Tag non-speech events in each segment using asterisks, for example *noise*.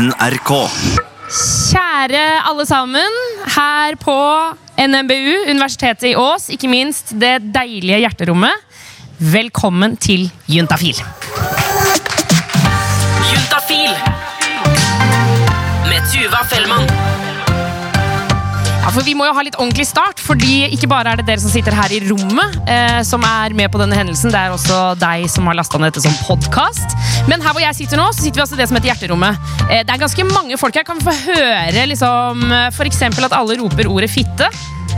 NRK. Kjære alle sammen her på NMBU, Universitetet i Ås, ikke minst det deilige hjerterommet. Velkommen til Juntafil. Ja, for Vi må jo ha litt ordentlig start, fordi ikke bare er det dere som sitter her i rommet, eh, som er med på denne hendelsen, det er også deg som har lasta ned dette som podkast. Men her hvor jeg sitter nå, så sitter vi altså i det som heter Hjerterommet. Eh, det er ganske mange folk her. Kan vi få høre liksom, f.eks. at alle roper ordet fitte?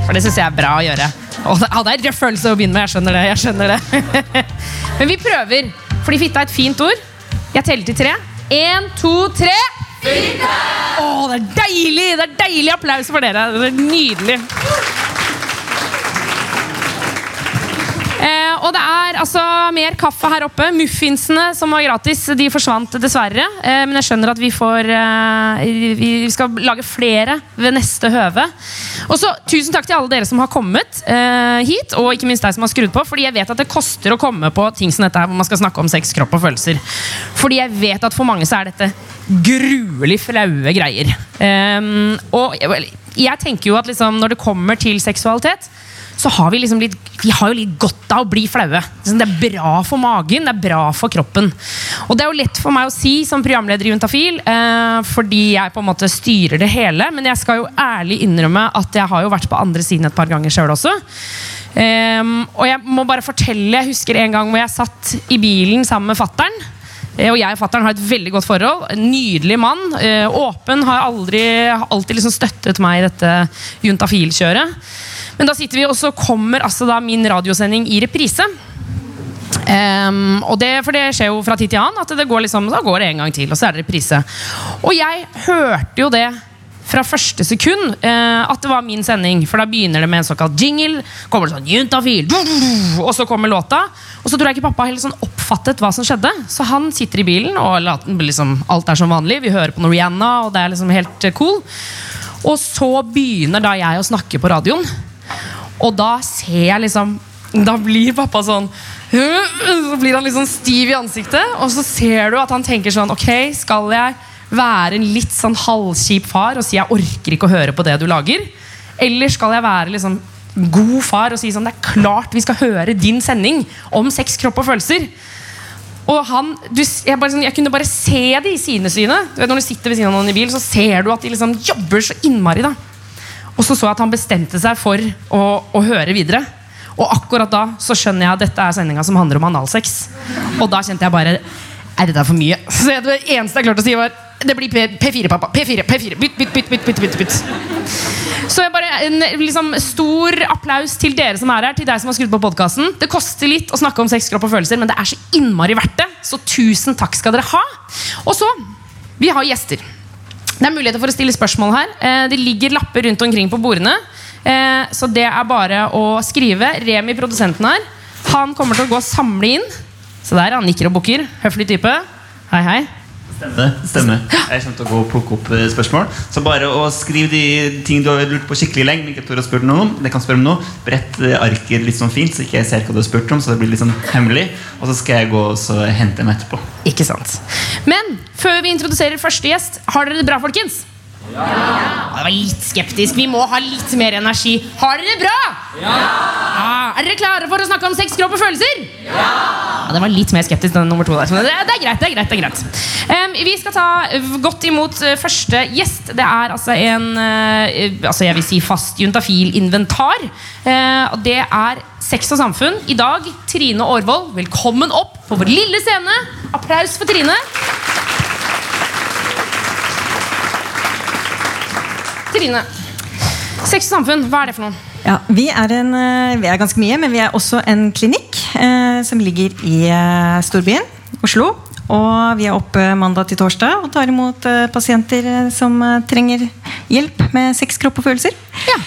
For det syns jeg er bra å gjøre. Og det, ja, det er røff følelse å begynne med. Jeg skjønner det. jeg skjønner det. *laughs* Men vi prøver, fordi fitte er et fint ord. Jeg teller til tre. Én, to, tre. Å, det er deilig! Det er deilig applaus for dere. Det er nydelig. Eh, og det er altså mer kaffe her oppe. Muffinsene som var gratis, de forsvant dessverre. Eh, men jeg skjønner at vi får eh, Vi skal lage flere ved neste høve. Og så Tusen takk til alle dere som har kommet eh, hit, og ikke minst deg som har skrudd på. Fordi jeg vet at det koster å komme på ting som dette her, hvor man skal snakke om sex, kropp og følelser. Fordi jeg vet at for mange så er dette gruelig flaue greier. Ehm, og jeg, jeg tenker jo at liksom, når det kommer til seksualitet så har vi liksom litt Vi har jo litt godt av å bli flaue. Liksom, Det er bra for magen, det er bra for kroppen. Og det er jo lett for meg å si som programleder i Juntafil, eh, fordi jeg på en måte styrer det hele. Men jeg skal jo ærlig innrømme at jeg har jo vært på andre siden et par ganger sjøl også. Ehm, og jeg må bare fortelle, jeg husker en gang hvor jeg satt i bilen sammen med fattern. Eh, Og jeg og fattern har et veldig godt forhold. En Nydelig mann. eh, Åpen. Har aldri, alltid liksom støttet meg i dette juntafil-kjøret. Men da sitter vi, og så kommer altså da min radiosending i reprise. Um, og det, for det skjer jo fra tid til annen. At det går liksom, da går det en gang til, og så er det reprise. Og jeg hørte jo det fra første sekund uh, at det var min sending. For da begynner det med en såkalt jingle. Kommer det sånn Juntafil Og så kommer låta. Og så tror jeg ikke pappa helt sånn oppfattet hva som skjedde. Så han sitter i bilen, og liksom, alt er som vanlig. Vi hører på noe Rihanna, og det er liksom helt eh, cool. Og så begynner da jeg å snakke på radioen. Og da ser jeg liksom Da blir pappa sånn Så blir han liksom stiv i ansiktet, og så ser du at han tenker sånn Ok, skal jeg være en litt sånn halvkjip far og si jeg orker ikke å høre på det du lager? Eller skal jeg være liksom god far og si sånn Det er klart vi skal høre din sending om sex, kropp og følelser. Og han, du, jeg, bare, sånn, jeg kunne bare se det i sine Du vet, når du sitter ved siden av noen i bil, så ser du at de liksom jobber så innmari. da og så så jeg at han bestemte seg for å, å høre videre. Og akkurat da så skjønner jeg at dette er sendinga som handler om analsex. Og da kjente jeg bare Er dette for mye? Så det eneste jeg klarte å si, var Det blir P- P4, pappa. P4, P4. Bytt, bytt, bytt. bytt, bytt, bytt. Så jeg bare, en liksom, Stor applaus til dere som er her, til deg som har skrudd på podkasten. Det koster litt å snakke om sex, kropp og følelser, men det er så innmari verdt det. Så tusen takk skal dere ha. Og så Vi har gjester. Det er muligheter for å stille spørsmål her. Eh, det ligger lapper rundt omkring på bordene. Eh, så det er bare å skrive. Remi, produsenten her, han kommer til å gå og samle inn. Så der, han nikker og bukker. Høflig type. Hei, hei. Stemmer. stemmer. Jeg kommer til å gå og plukke opp eh, spørsmål. Så bare å skrive de ting du har lurt på skikkelig lenge. men ikke å spørre noen om Det kan spørre om noe Brett eh, arket litt sånn fint, så ikke jeg ser hva du har spurt om. Så det blir litt sånn hemmelig Og så skal jeg gå og hente dem etterpå. Ikke sant. Men før vi introduserer første gjest, har dere det bra, folkens? Ja! Det var litt skeptisk. Vi må ha litt mer energi. Har dere det bra? Ja! Er dere klare for å snakke om sex, kropp og følelser? Ja! Det var litt mer skeptisk den nummer to der. Det, det er greit. det er greit, det er greit. Um, vi skal ta eh, godt imot eh, første gjest. Det er altså en uh, altså jeg vil si fast juntafil-inventar. Uh, og det er Sex og samfunn. I dag Trine Aarvold. Velkommen opp på vår lille scene. Applaus for Trine. Trine. Sex og samfunn, hva er det for noe? Ja, vi er, en, eh, vi er ganske mye, men vi er også en klinikk eh, som ligger i eh, storbyen Oslo. Og vi er oppe mandag til torsdag og tar imot eh, pasienter eh, som eh, trenger hjelp med sex, kropp og følelser. Ja.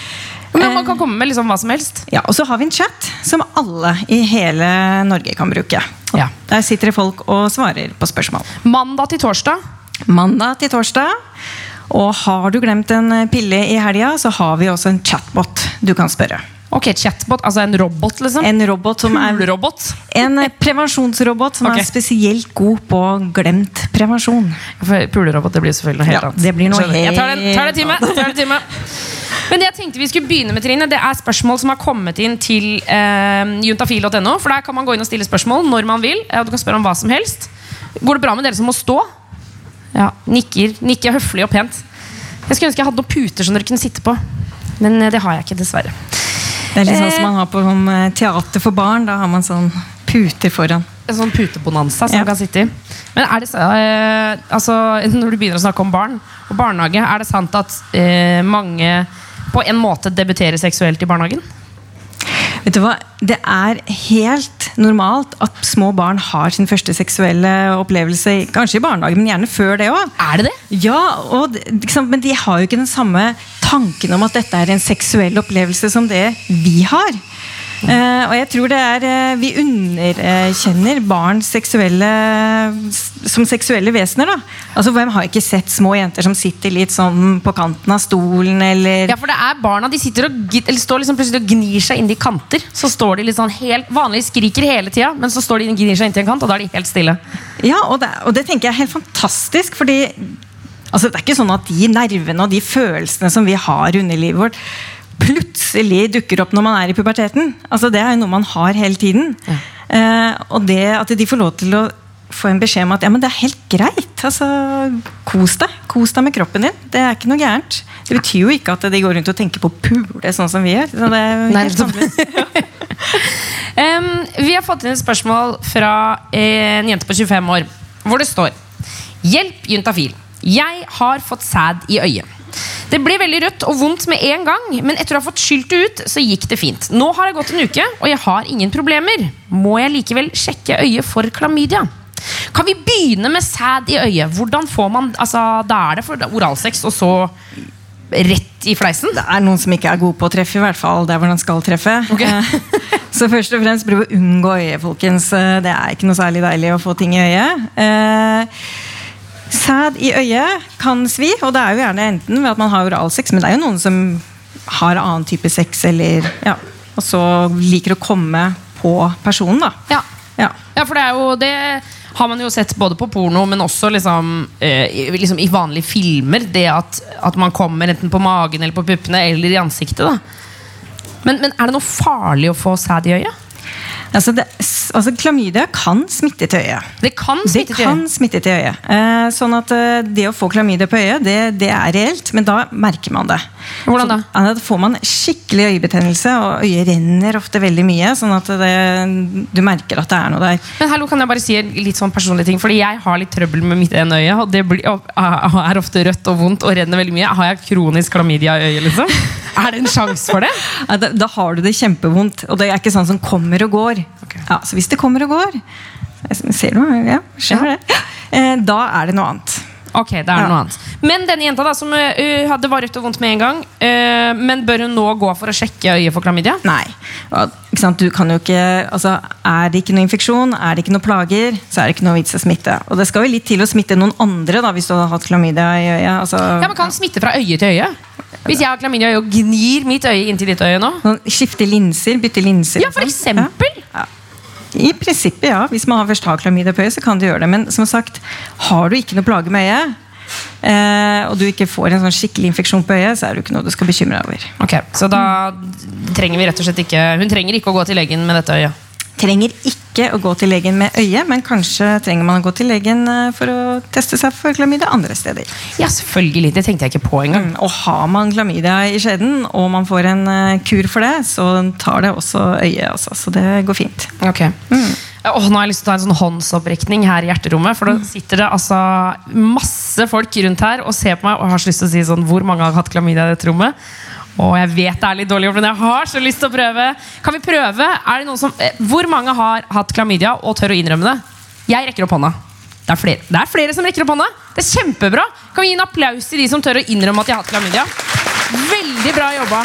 Men Man kan komme med liksom hva som helst. Ja, Og så har vi en chat som alle i hele Norge kan bruke. Ja. Der sitter det folk og svarer på spørsmål. Mandag til torsdag. Mandag til torsdag. Og har du glemt en pille i helga, så har vi også en chatbot du kan spørre. Ok, chatbot, altså en robot, liksom? En robot som er Pulerobot? En eh, prevensjonsrobot som okay. er spesielt god på glemt prevensjon. For Pulerobot, det blir selvfølgelig noe helt Ja, annet. det blir noe helt... Jeg tar det, tar det time, tar det time. Men det jeg tenkte vi skulle begynne med, Trine, det er spørsmål som har kommet inn til eh, juntafil.no. For der kan man gå inn og stille spørsmål når man vil. Og du kan spørre om hva som helst. Går det bra med dere som må stå? Ja, nikker, nikker høflig og pent. Jeg skulle ønske jeg hadde noen puter som dere kunne sitte på. Men eh, det har jeg ikke, dessverre. Det er litt sånn Eh. som man har på sånn, eh, teater for barn. Da har man sånn puter foran. En sånn putebonanza som Ja. man kan sitte i. Men er det så- altså, Når du begynner å snakke om barn og barnehage, er det sant at eh, mange på en måte debuterer seksuelt i barnehagen? Vet du hva? Det er helt normalt at små barn har sin første seksuelle opplevelse, kanskje i barnehagen, men gjerne før det òg. Er det det? Ja, og, det- men de har jo ikke den samme tanken om at dette er en seksuell opplevelse som det vi har. Eh, og jeg tror det er eh, Vi underkjenner barn seksuelle, som seksuelle vesener. da Altså Hvem har ikke sett små jenter som sitter litt sånn på kanten av stolen, eller Ja, for det er barna de sitter og, eller står liksom plutselig og gnir seg inn i kanter. Så står de litt sånn helt Vanligvis skriker hele tida, men så står de og gnir seg inntil en kant, og da er de helt stille. Ja, og det, og det tenker jeg er helt fantastisk, fordi altså, det er ikke sånn at de nervene og de følelsene som vi har under livet vårt, plutselig dukker opp når man er i puberteten. Altså, det er jo noe man har hele tiden. Eh, og det at de får lov til å få en beskjed om at ja, men det er helt greit. altså, Kos deg kos deg med kroppen din. Det er ikke noe gærent. Det betyr jo ikke at de går rundt og tenker på pule, sånn som vi gjør. Så det er Nei, helt vanlig. *laughs* Vi har fått inn et spørsmål fra eh, en jente på 25 år, hvor det står Hjelp, juntafil. Jeg har fått sæd i øyet. Det ble veldig rødt og vondt med en gang, men etter å ha fått skylt det ut, så gikk det fint. Nå har det gått en uke, og jeg har ingen problemer. Må jeg likevel sjekke øyet for klamydia? Kan vi begynne med sæd i øyet? Hvordan får man altså, Da er det for oralsex, og så rett i fleisen? Det er noen som ikke er gode på å treffe, i hvert fall der hvor den skal treffe. Ok. Eh, *laughs* Så først og fremst prøv å unngå øyet, folkens. Eh, Det er ikke noe særlig deilig å få ting i øyet. Sæd i øyet kan svi, og det er jo gjerne enten ved at man har oralsex, men det er jo noen som har annen type sex, eller ja, og så liker å komme på personen, da. Ja. Ja. Ja, for det er jo Det har man jo sett både på porno, men også liksom, eh, i- liksom i vanlige filmer. Det at, at man kommer enten på magen eller på puppene eller i ansiktet. da men, men er det noe farlig å få sæd i øyet? Altså, det, altså, klamydia kan smitte til øyet. Det kan smitte til kan smitte til øyet. Eh, sånn at eh, det å få klamydia på øyet, det, det er reelt, men da merker man det. Hvordan da? Så, da får man skikkelig øyebetennelse, og øyet renner ofte veldig mye. Sånn at det, du merker at det er noe der. Men hallo, kan jeg bare si litt sånn personlig ting? Fordi jeg har litt trøbbel med mitt ene øye. Og det blir, og er ofte rødt og vondt og renner veldig mye. Har jeg kronisk klamydia i øyet, liksom? Er det en sjanse for det? Ja, da, da har du det kjempevondt, og det er ikke sånn som kommer og går. Okay. Ja, så hvis det kommer og går Ser du? Ja, skjønner det. Eh, da er det noe annet. Ok, det er noe annet. Men denne jenta da, som uh, hadde varmt og vondt med en gang, uh, men bør hun nå gå for å sjekke øyet for klamydia? Nei. Du kan jo ikke, altså, er det ikke noe infeksjon, er det ikke noe plager, så er det ikke noe vits å smitte. Og det skal jo litt til å smitte noen andre da, hvis du har hatt klamydia i øyet. Altså, Ja, men Kan smitte fra øye til øye? Hvis jeg har klamydia og gnir mitt øye inntil ditt øye nå? sånn Skifte linser, bytte linser. Ja, for eksempel. Ja. I prinsippet, ja. Hvis man først har klamydia på øyet, så kan du gjøre det. Men som sagt, har du ikke noe plage med øyet, eh, og du ikke får en sånn skikkelig infeksjon på øyet, så er det ikke noe du skal bekymre deg over. Ok, Så da trenger vi rett og slett ikke Hun trenger ikke å gå til legen med dette øyet. Trenger ikke å gå til legen med øyet, men kanskje trenger man å gå til legen eh, for å teste seg for klamydia andre steder. Ja, selvfølgelig. Det tenkte jeg ikke på engang. Mm, Og har man klamydia i skjeden, og man får en eh, kur for det, så tar det også øyet. Altså, så det går fint. Ok Åh, nå har jeg lyst til å ta en sånn håndsopprekning her i hjerterommet. For da sitter det altså masse folk rundt her og ser på meg og har så lyst til å si sånn Hvor mange har hatt klamydia i dette rommet? Og jeg vet det er litt dårlig gjort, men jeg har så lyst til å prøve. Kan vi prøve? Er som, eh, hvor mange har hatt klamydia og tør å innrømme det? Jeg rekker opp hånda. Det er, flere, det er flere som rekker opp hånda. Det er kjempebra. Kan vi gi en applaus til de som tør å innrømme at de har hatt klamydia? Veldig bra jobba.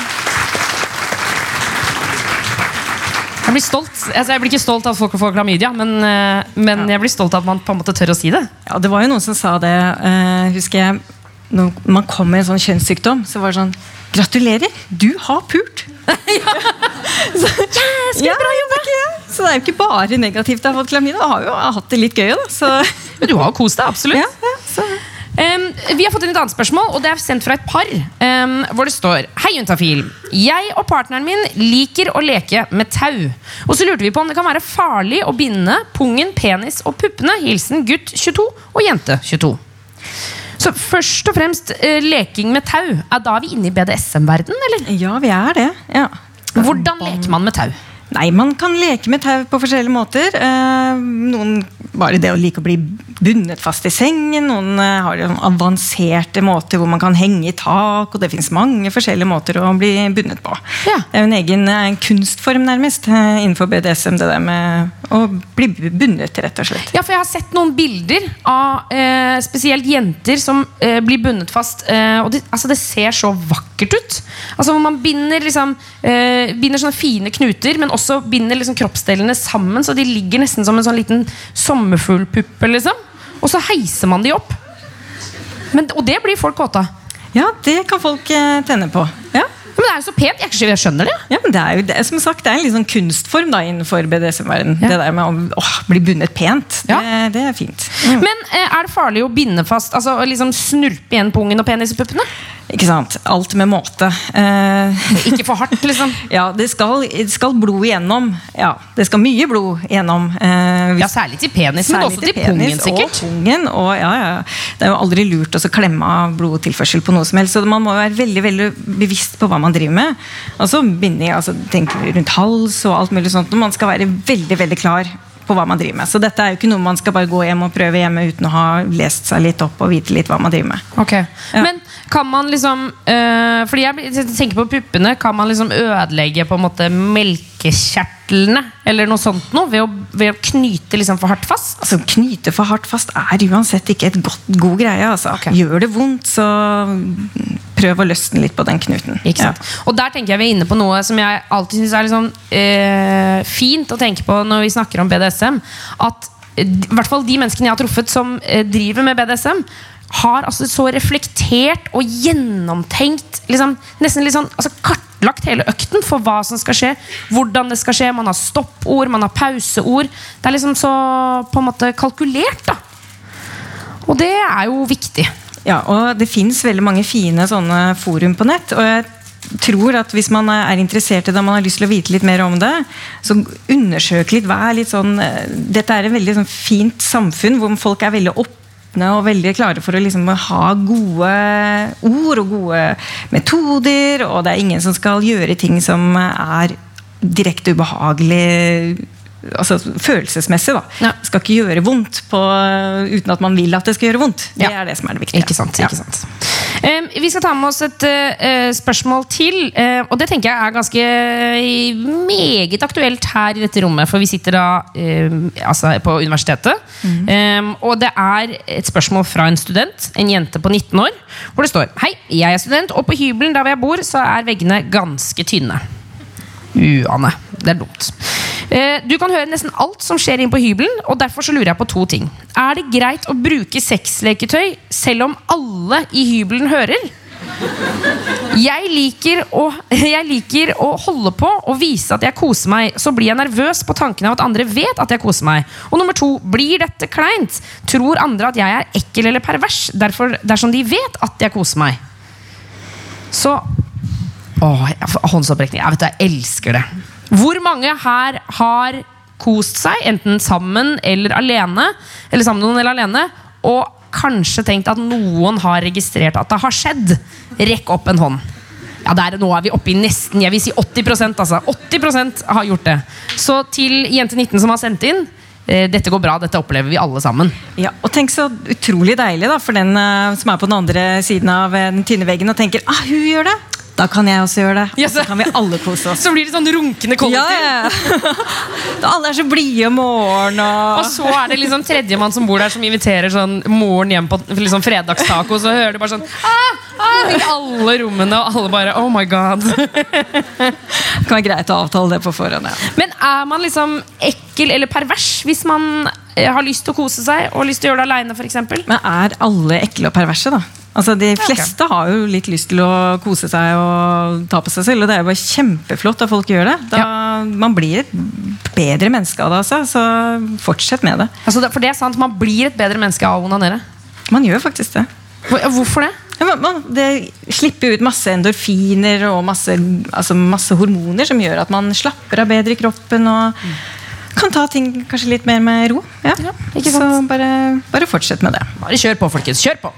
Jeg blir stolt. Altså, jeg blir ikke stolt av at folk får klamydia, men, eh, men jeg blir stolt av at man på en måte tør å si det. Ja, det var jo noen som sa det, uh, husker jeg, når man kom med en sånn kjønnssykdom, så var det sånn Gratulerer, du har pult! så, *laughs* ja, bra jobba! Så det er jo ikke bare negativt Jeg har fått klamydia. Jeg har jo hatt det litt gøy, da. Så. *laughs* Men du har kost deg, absolutt. Ja, ja, så. Um, vi har fått inn et annet spørsmål, og det er sendt fra et par. Um, hvor det står Hei, Juntafil. Jeg og partneren min liker å leke med tau. Og så lurte vi på om det kan være farlig å binde pungen, penis og puppene. Hilsen gutt 22 og jente 22. Så først og fremst eh, leking med tau. Er da vi inne i BDSM-verden, eller? Ja, vi er det. Ja. Hvordan leker man med tau? Nei, Man kan leke med tau på forskjellige måter. Eh, noen bare det å like å bli bundet fast i sengen. Noen eh, har sånn avanserte måter hvor man kan henge i tak. Og det fins mange forskjellige måter å bli bundet på. Ja. Det er jo en egen en kunstform, nærmest, eh, innenfor BDSM. Det der med å bli bundet, rett og slett. Ja, for jeg har sett noen bilder av eh, spesielt jenter som eh, blir bundet fast. Eh, og det, altså, det ser så vakkert ut. Altså Man binder, liksom, eh, binder sånne fine knuter, men også binder liksom, kroppsdelene sammen, så de ligger nesten som en sånn liten sommerfuglpuppe. Liksom. Og så heiser man de opp. Men, og det blir folk kåte av. Ja, det kan folk eh, tenne på. Ja. Det er jo så pent. Jeg, skjønner det. Ja, men det er jo det, som sagt, det er en litt sånn kunstform da, innenfor BDSM-verdenen. Ja. Det der med å åh, bli bundet pent. Det, Ja. det er fint. Mm. Men eh, er det farlig å binde fast Altså liksom snurpe igjen pungen og penis i puppene? Ikke sant? Alt med måte. Eh, Ikke for hardt, liksom. *laughs* ja, det skal, det skal blod igjennom. Ja, det skal mye blod igjennom. eh, hvis- Ja, Særlig til penis, men også til penis pungen, sikkert. Og pungen, og ja, ja. Det er jo aldri lurt å klemme av blodtilførsel på noe som helst. Så man må være veldig veldig bevisst på hva man driver med. Og så binding, altså tenk rundt hals og alt mulig sånt. og Man skal være veldig veldig klar på hva man driver med. Så dette er jo ikke noe man skal bare gå hjem og prøve hjemme uten å ha lest seg litt opp og vite litt hva man driver med. Ok, Men kan man liksom øh, Fordi jeg tenker på puppene. Kan man liksom ødelegge på en måte melkekjertlene eller noe sånt noe ved å, ved å knyte liksom for hardt fast? Altså, Knyte for hardt fast er uansett ikke et godt, god greie. Altså. Okay. Gjør det vondt, så prøv å løsne litt på den knuten. Sant? Og der tenker jeg vi er inne på noe som jeg alltid syns er liksom, øh, fint å tenke på når vi snakker om BDSM. At øh, i hvert fall de menneskene jeg har truffet som eh, driver med BDSM, har altså så reflektert og gjennomtenkt liksom, Nesten litt sånn altså kartlagt hele økten for hva som skal skje. Hvordan det skal skje. Man har stoppord, man har pauseord. Det er liksom så på en måte kalkulert. da Og det er jo viktig. Ja, og det fins veldig mange fine sånne forum på nett. Og jeg tror at hvis man er interessert i det og man har lyst til å vite litt mer om det, så undersøk litt. Vær litt sånn eh, Dette er et veldig sånn fint samfunn hvor folk er veldig åpne og veldig klare for å liksom ha gode ord og gode metoder. Og det er ingen som skal gjøre ting som er direkte ubehagelig altså følelsesmessig. da Ja. Skal ikke gjøre vondt på, uten at man vil at det skal gjøre vondt. Det Ja. er det som er det viktige. Ikke sant, ikke sant. Um, vi skal ta med oss et uh, spørsmål til. uh, og det tenker jeg er ganske uh, meget aktuelt her i dette rommet. For vi sitter da altså på universitetet. Mm. og det er et spørsmål fra en student, en jente på 19 år, hvor det står Hei, jeg er student, og på hybelen der hvor jeg bor, så er veggene ganske tynne. Uane. Det er dumt. Eh, Du kan høre nesten alt som skjer inn på hybelen, og derfor så lurer jeg på to ting. Er det greit å bruke sexleketøy selv om alle i hybelen hører? Jeg liker, å, *laughs* jeg liker å holde på og vise at jeg koser meg. Så blir jeg nervøs på tanken av at andre vet at jeg koser meg. Og nummer to, blir dette kleint? Tror andre at jeg er ekkel eller pervers derfor, dersom de vet at jeg koser meg? Så Åh, håndsopprekning. Jeg vet jeg elsker det. Hvor mange her har kost seg, enten sammen eller alene, eller sammen med noen eller alene, og kanskje tenkt at noen har registrert at det har skjedd? Rekk opp en hånd. Ja, der, Nå er vi oppe i nesten jeg vil si 80% altså. 80% har gjort det. Så til jente 19 som har sendt inn, eh, dette går bra, dette opplever vi alle sammen. Ja, og tenk så utrolig deilig da, for den uh, som er på den andre siden av eh, den tynne veggen og tenker ah, hun gjør det. Da kan jeg også gjøre det. Og så kan vi alle kose oss. *laughs* Så blir det sånn runkende kollektiv. Ja, ja. *laughs* Alle er så blide om morgenen. Og Og... så er det liksom tredjemann som bor der, som inviterer sånn moren hjem på liksom fredagstaco. Så hører du bare sånn ah, ah, I alle rommene, og alle bare Oh my god. *laughs* Det kan være greit å avtale det på forhånd. Ja. Men er man liksom ekkel eller pervers hvis man har lyst til å kose seg og lyst til å gjøre det aleine, f.eks.? Men er alle ekle og perverse, da? Altså, De fleste har jo litt lyst til å kose seg og ta på seg selv, og det er jo bare kjempeflott at folk gjør det. Da, Man blir et bedre menneske av det, altså. Så fortsett med det. Altså, for det er sant, Man blir et bedre menneske av å onanere. Man gjør faktisk det. Hvorfor det? Ja, man, det slipper ut masse endorfiner og masse, altså masse hormoner som gjør at man slapper av bedre i kroppen og kan ta ting kanskje litt mer med ro. Ja. Ja, Så bare, bare fortsett med det. Bare kjør på, folkens. Kjør på.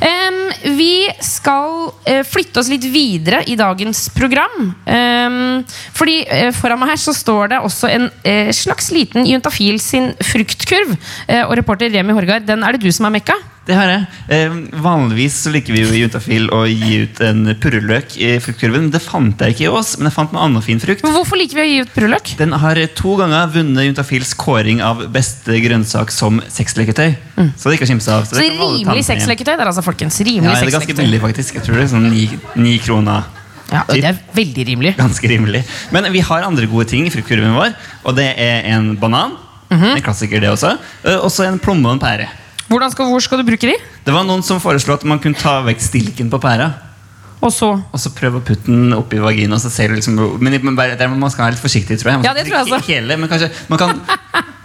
Um, vi skal uh, flytte oss litt videre i dagens program. Um, fordi uh, foran meg her så står det også en uh, slags liten Juntafil sin fruktkurv. Og reporter Remi Horgard, den er det du som har mekka? Det har jeg. Eh, vanligvis så liker vi jo i Juntafil å gi ut en purreløk i fruktkurven. Det fant jeg ikke i Ås, men jeg fant noe annen fin frukt. Men Hvorfor liker vi å gi ut purreløk? Den har to ganger vunnet Juntafils kåring av beste grønnsak som sexleketøy. Så det ikke å kimse av. Så, Så rimelig sexleketøy der, altså, folkens. Ja, Rimelig det er ganske billig, faktisk. Jeg tror det er sånn ni, ni kroner. Ja, det er veldig rimelig. Ganske rimelig. Men vi har andre gode ting i fruktkurven vår. Og det er en banan. Mhm. En klassiker, det også. Og så en plomme og en pære. Hvordan skal, hvor skal du bruke de? Det var noen som foreslo at man kunne ta vekk stilken på pæra. Og så Og så prøve å putte den oppi vagina. Så ser du liksom, men men der man skal være litt forsiktig, tror jeg. Man Ja, det tror jeg også. Hele, men kanskje man kan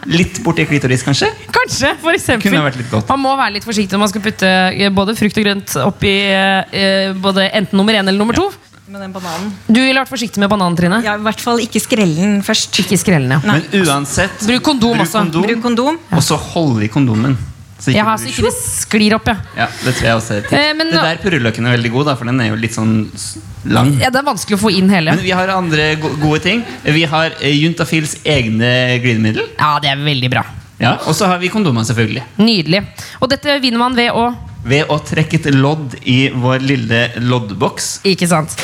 litt borti klitoris, kanskje? Kanskje, for eksempel. Kunne vært litt godt. Man må være litt forsiktig når man skal putte eh, både frukt og grønt oppi eh, både enten nummer én eller nummer to. Med den bananen. Du ville vært forsiktig med bananen, Trine. Ja, I hvert fall ikke skrellen først. Ikke skrellen, ja. Nei. Men uansett Bruk kondom også. Bruk kondom. Og så hold i kondomen. Så ikke har så ikke det sklir opp, ja. Ja, det tror jeg også er. Eh, men det der purreløken er veldig god, da, for den er jo litt sånn lang. ja. Det er vanskelig å få inn hele. Men vi har andre gode ting. Vi har eh, Juntafils egne glidemiddel. Ja, det er veldig bra. Ja, og så har vi kondomer, selvfølgelig. Nydelig. Og dette vinner man ved å Ved å trekke et lodd i vår lille loddboks. Ikke sant.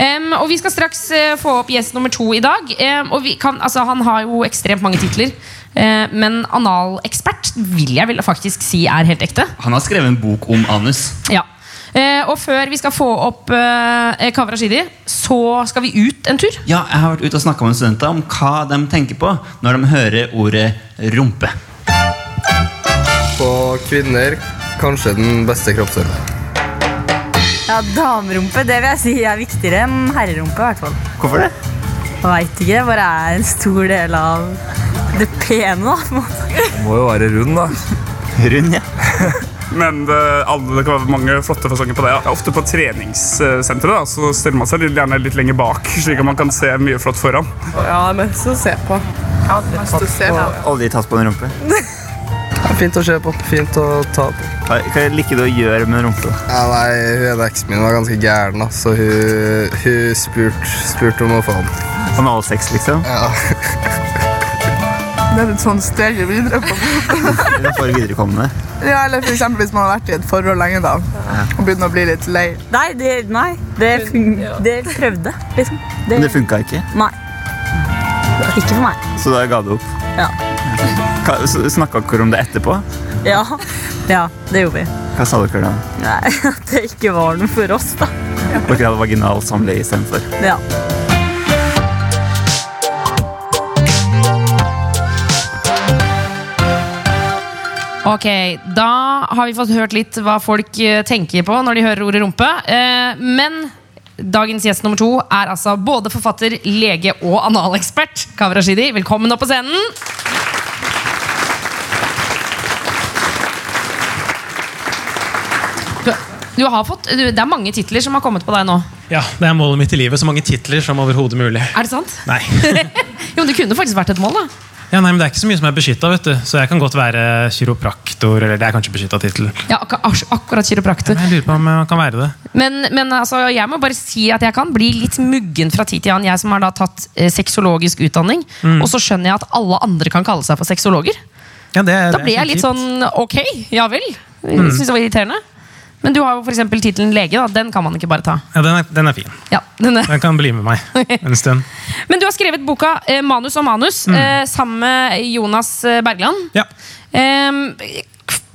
Um, og vi skal straks uh, få opp gjest nummer to i dag. Um, og vi kan, altså, han har jo ekstremt mange titler. Eh, men analekspert vil jeg vel faktisk si er helt ekte. Han har skrevet en bok om anus. Ja. Eh, og før vi skal få opp Kavra Kaveh Rashidi, så skal vi ut en tur. Ja, jeg har vært ute og snakka med studenter om hva de tenker på når de hører ordet rumpe. På kvinner kanskje den beste kroppsøvingen. Ja, Damerumpe det vil jeg si er viktigere enn herrerumpe. i hvert fall. Hvorfor det? Vet ikke, det bare er en stor del av det pene. da. Må jo være rund, da. Rund, ja. Men det, alle, det kan være mange flotte fasonger på det. Ja, Ofte på treningssenteret da, så stiller man seg litt, gjerne litt lenger bak, slik at man kan se mye flott foran. Ja, det er mest å se på. Aldri tatt på en rumpe. Fint å se på. Fint å ta på. Hva, hva liker du å gjøre med rumpa? Ja, nei, hun eksen min var ganske gæren, da, så hun, hun spurte spurt om å få den. Analsex, liksom? Ja. *laughs* Det er et sånt steg videre på. *laughs* Eller for viderekommende? Ja, eller for eksempel hvis man har vært i et forhold lenge da, og begynner å bli litt lei. Nei, det, nei, det, fun det prøvde, liksom. Det, Men det funka ikke, nei. Ikke for meg. så da ga du opp. Ja. Snakka dere om det etterpå? Ja, ja det gjorde vi. Hva sa dere da? Nei, *laughs* At det ikke var noe for oss, da. Dere hadde vaginal samleie istedenfor? Ja. Ok, Da har vi fått hørt litt hva folk eh, tenker på når de hører ordet rumpe. Eh, men dagens gjest nummer to er altså både forfatter, lege og analekspert. Kaveh Rashidi, velkommen opp på scenen. Du, du har fått, du, det er mange titler som har kommet på deg nå. Ja, det er målet mitt i livet. Så mange titler som overhodet mulig. Er det sant? Nei. *laughs* jo, men Det kunne faktisk vært et mål. da Ja, nei, men Det er ikke så mye som er beskytta, så jeg kan godt være kiropraktor. Eller det er kanskje beskytta titel. Ja, ak ak Akkurat kiropraktor. Jeg lurer på om jeg kan være det. Men, men altså, jeg må bare si at jeg kan bli litt muggen fra tid til annen. Jeg som har da tatt eh, sexologisk utdanning. Mm. Og så skjønner jeg at alle andre kan kalle seg for sexologer. Ja, det, Da blir jeg litt sånn ok, ja vel. Mm. synes det var irriterende. Men du har jo f.eks. tittelen lege. da Den kan man ikke bare ta. Ja, den er, den er fin. Ja, den er. Den kan bli med meg *laughs* en stund. Men du har skrevet boka eh, 'Manus og manus' Mm. eh, sammen med Jonas eh, Bergland. Ja. Eh,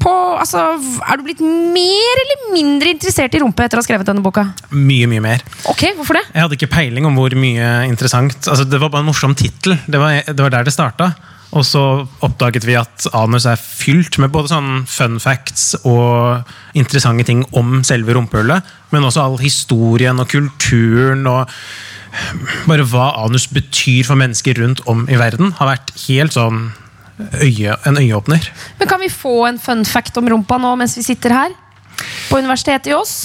på, altså, er du blitt mer eller mindre interessert i rumpe etter å ha skrevet denne boka? Mye, mye mer. Ok, Hvorfor det? Jeg hadde ikke peiling om hvor mye interessant Altså, Det var bare en morsom tittel. Det, var- det var der det starta. Og så oppdaget vi at anus er fylt med både sånn fun facts og interessante ting om selve rumpehullet, men også all historien og kulturen og bare hva anus betyr for mennesker rundt om i verden, har vært helt sånn øye, en øyeåpner. Men kan vi få en fun fact om rumpa nå mens vi sitter her? På Universitetet i Ås?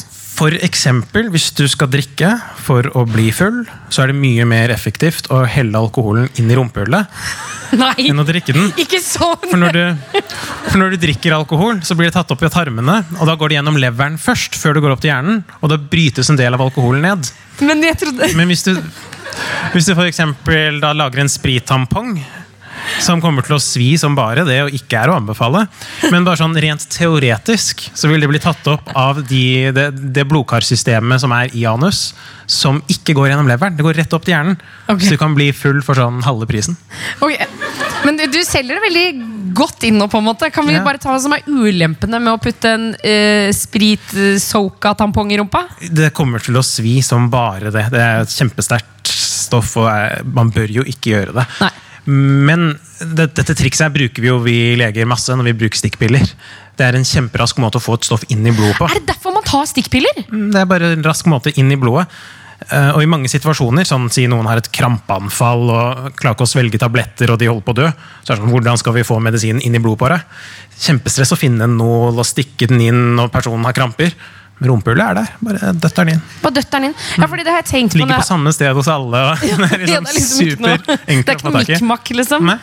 For eksempel, hvis du skal drikke for å bli full, så er det mye mer effektivt å helle alkoholen inn i rumpehullet *laughs* Nei, enn å drikke den. ikke sånn! For når, du, for når du drikker alkohol, så blir det tatt opp i tarmene, og da går det gjennom leveren først, før det går opp til hjernen, og da brytes en del av alkoholen ned. Men jeg trodde Men hvis du, hvis du for eksempel da lager en sprittampong, som kommer til å svi som bare det, og ikke er å anbefale, men bare sånn rent teoretisk så vil det bli tatt opp av de, det, det blodkarsystemet som er i anus, som ikke går gjennom leveren. Det går rett opp til hjernen. Okay. Så du kan bli full for sånn halve prisen. Okay. Men du, du selger det veldig godt inn nå, på en måte. Kan vi Ja. bare ta hva som er ulempene med å putte en uh, sprit-soka-tampong i rumpa? Det kommer til å svi som bare det. Det er et kjempesterkt stoff, og er, man bør jo ikke gjøre det. Nei. Men det, dette trikset her bruker vi jo vi leger masse når vi bruker stikkpiller. Det er en kjemperask måte å få et stoff inn i blodet på. Er det derfor man tar stikkpiller? Det er bare en rask måte inn i blodet. Eh, Og i mange situasjoner, sånn si noen har et krampeanfall og klarer ikke å svelge tabletter, og de holder på å dø, så er det sånn, hvordan skal vi få medisinen inn i blodet på deg? Kjempestress å finne en nål og stikke den inn når personen har kramper. Rumpehullet er der. Bare døtter den inn. Bare døtter den inn? Ja, fordi det har jeg tenkt på Ligger på samme sted hos alle. Og *laughs* det er Ja, liksom det er liksom ikke noe- Det superenkelt er å ikke få tak i. mikk-makk, liksom. Nei.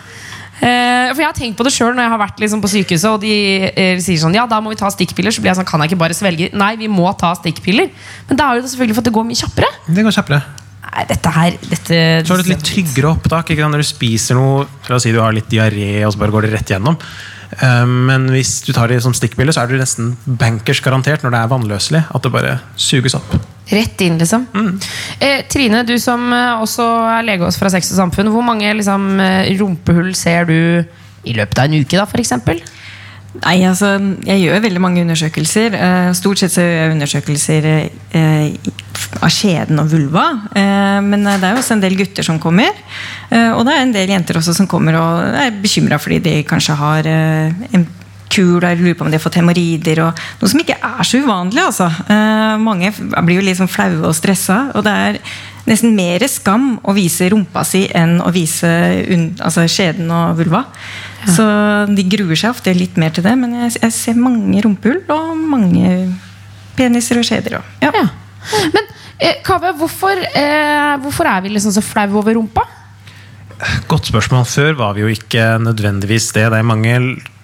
Uh, for jeg har tenkt på det sjøl når jeg har vært liksom på sykehuset, og de uh, sier sånn Ja, da må vi ta stikkpiller. Så blir jeg sånn Kan jeg ikke bare svelge? Nei, vi må ta stikkpiller. Men da er det selvfølgelig for at det går mye kjappere. Det går kjappere. Nei, dette her dette, Så har du et litt tryggere opptak. Ikke? Når du spiser noe, la oss si du har litt diaré, og så bare går det rett gjennom. Eh, Men hvis du tar det som stikkbilde, så er det nesten bankers garantert når det er vannløselig. At det bare suges opp. Rett inn, liksom. Eh, Trine, du som eh, også er lege hos fra Sex og Samfunn. Hvor mange liksom, eh, rumpehull ser du i løpet av en uke, da, f.eks.? Nei, altså, Jeg gjør veldig mange undersøkelser. Stort sett så gjør jeg undersøkelser av skjeden og vulva. Eh, Men det er jo også en del gutter som kommer. Eh, Og det er en del jenter også som kommer og er bekymra fordi de kanskje har eh, en kul der lurer på om de har fått hemoroider. og Noe som ikke er så uvanlig. altså. Eh, Mange blir jo litt sånn flaue og stressa. Og det er nesten mer skam å vise rumpa si enn å vise altså skjeden og vulva. Så de gruer seg ofte litt mer til det, men jeg, jeg ser mange rumpehull og mange peniser og skjeder. også ja. Ja. Men eh, Kaveh, hvorfor, eh, hvorfor er vi liksom så flau over rumpa? Godt spørsmål. Før var vi jo ikke nødvendigvis det. Det er mange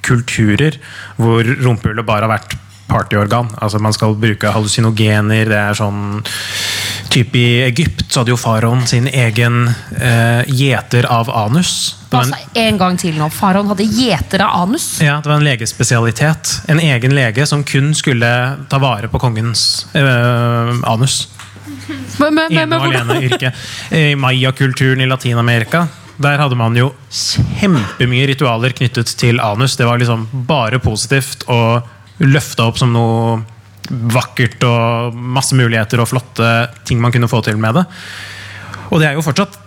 kulturer hvor rumpehullet bare har vært partyorgan. Altså Man skal bruke hallusinogener. Det er sånn type I Egypt så hadde jo faraoen sin egen eh, gjeter av anus. En, Altså, en gang til nå. Faraoen hadde gjeter av anus. ja, det var en legespesialitet. En egen lege som kun skulle ta vare på kongens eh, anus. Men, men, men, ene og alene yrke. I mayakulturen i Latin-Amerika der hadde man jo kjempemye ritualer knyttet til anus. Det var liksom bare positivt og løfta opp som noe vakkert og masse muligheter og flotte ting man kunne få til med det. Og det er jo fortsatt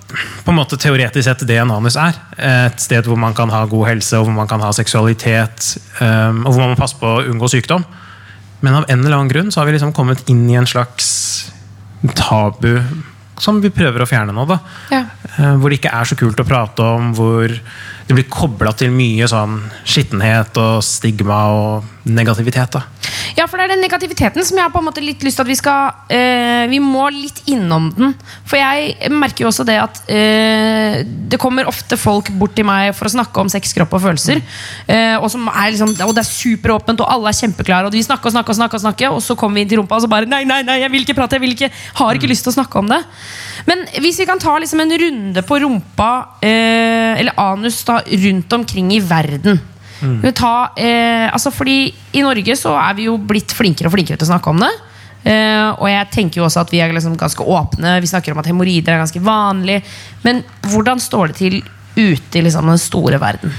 på en måte teoretisk sett det en anus er. Et sted hvor man kan ha god helse, og hvor man kan ha seksualitet, um, og hvor man må passe på å unngå sykdom. Men av en eller annen grunn så har vi liksom kommet inn i en slags tabu som vi prøver å fjerne nå. da Ja. Eh, Hvor det ikke er så kult å prate om, hvor det blir kobla til mye sånn skittenhet og stigma og negativitet. da Ja, for det er den negativiteten som jeg har på en måte litt lyst til at vi skal eh, Vi må litt innom den. For jeg merker jo også det at eh, det kommer ofte folk bort til meg for å snakke om sex, kropp og følelser. Eh, og, som er liksom, og det er superåpent, og alle er kjempeklare. Og vi snakker og snakker, og snakker, og snakker Og så kommer vi inn til rumpa, og så bare Nei, nei, nei, jeg vil ikke prate. Jeg vil ikke, har ikke lyst til å snakke om det. Men hvis vi kan ta liksom en runde på rumpa, eh, eller anus, da, rundt omkring i verden. Vi vil Ta, eh, altså fordi I Norge så er vi jo blitt flinkere og flinkere til å snakke om det. Eh, og jeg tenker jo også at vi er liksom ganske åpne. Vi snakker om at hemoroider er ganske vanlig. Men hvordan står det til ute i liksom den store verden?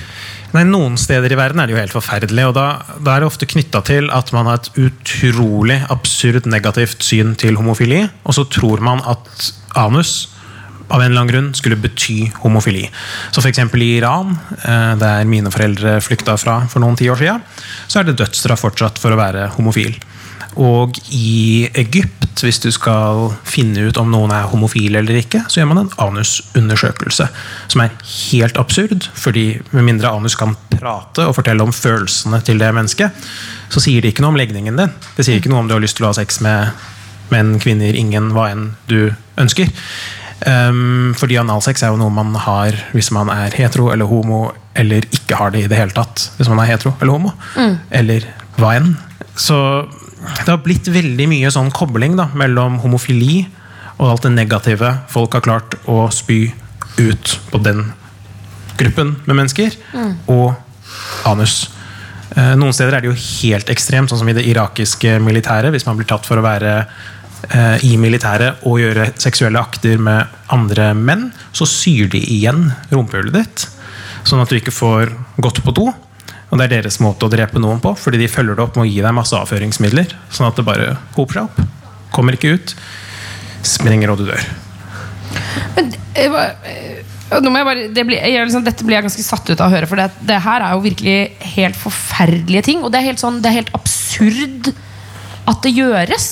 Nei, Noen steder i verden er det jo helt forferdelig. og Da, da er det ofte knytta til at man har et utrolig absurd negativt syn til homofili. Og så tror man at anus av en eller annen grunn skulle bety homofili. Så f.eks. i Iran, eh, der mine foreldre flykta fra for noen tiår siden, så er det dødsstraff fortsatt for å være homofil. Og i Egypt, hvis du skal finne ut om noen er homofil eller ikke, så gjør man en anusundersøkelse. Som er helt absurd, fordi med mindre anus kan prate og fortelle om følelsene til det mennesket, så sier det ikke noe om legningen din. Det sier ikke noe om du har lyst til å ha sex med menn, kvinner, ingen, hva enn du ønsker. Um, fordi analsex er jo noe man har hvis man er hetero eller homo, eller ikke har det i det hele tatt hvis man er hetero eller homo. Eller hva enn. Så det har blitt veldig mye sånn kobling da, mellom homofili og alt det negative folk har klart å spy ut på den gruppen med mennesker, og anus. Eh, Noen steder er det jo helt ekstremt, sånn som i det irakiske militæret. Hvis man blir tatt for å være i militæret og gjøre seksuelle akter med andre menn, så syr de igjen rumpehullet ditt. Sånn at du ikke får gått på do. Og det er deres måte å drepe noen på, fordi de følger det opp med å gi deg masse avføringsmidler. Sånn at det bare hoper seg opp. Kommer ikke ut. Springer, og du dør. Men det, eh, jeg bare, det blir, jeg, liksom, dette blir jeg ganske satt ut av å høre, for det, det her er jo virkelig helt forferdelige ting. Og det er helt, sånn, det er helt absurd at det gjøres.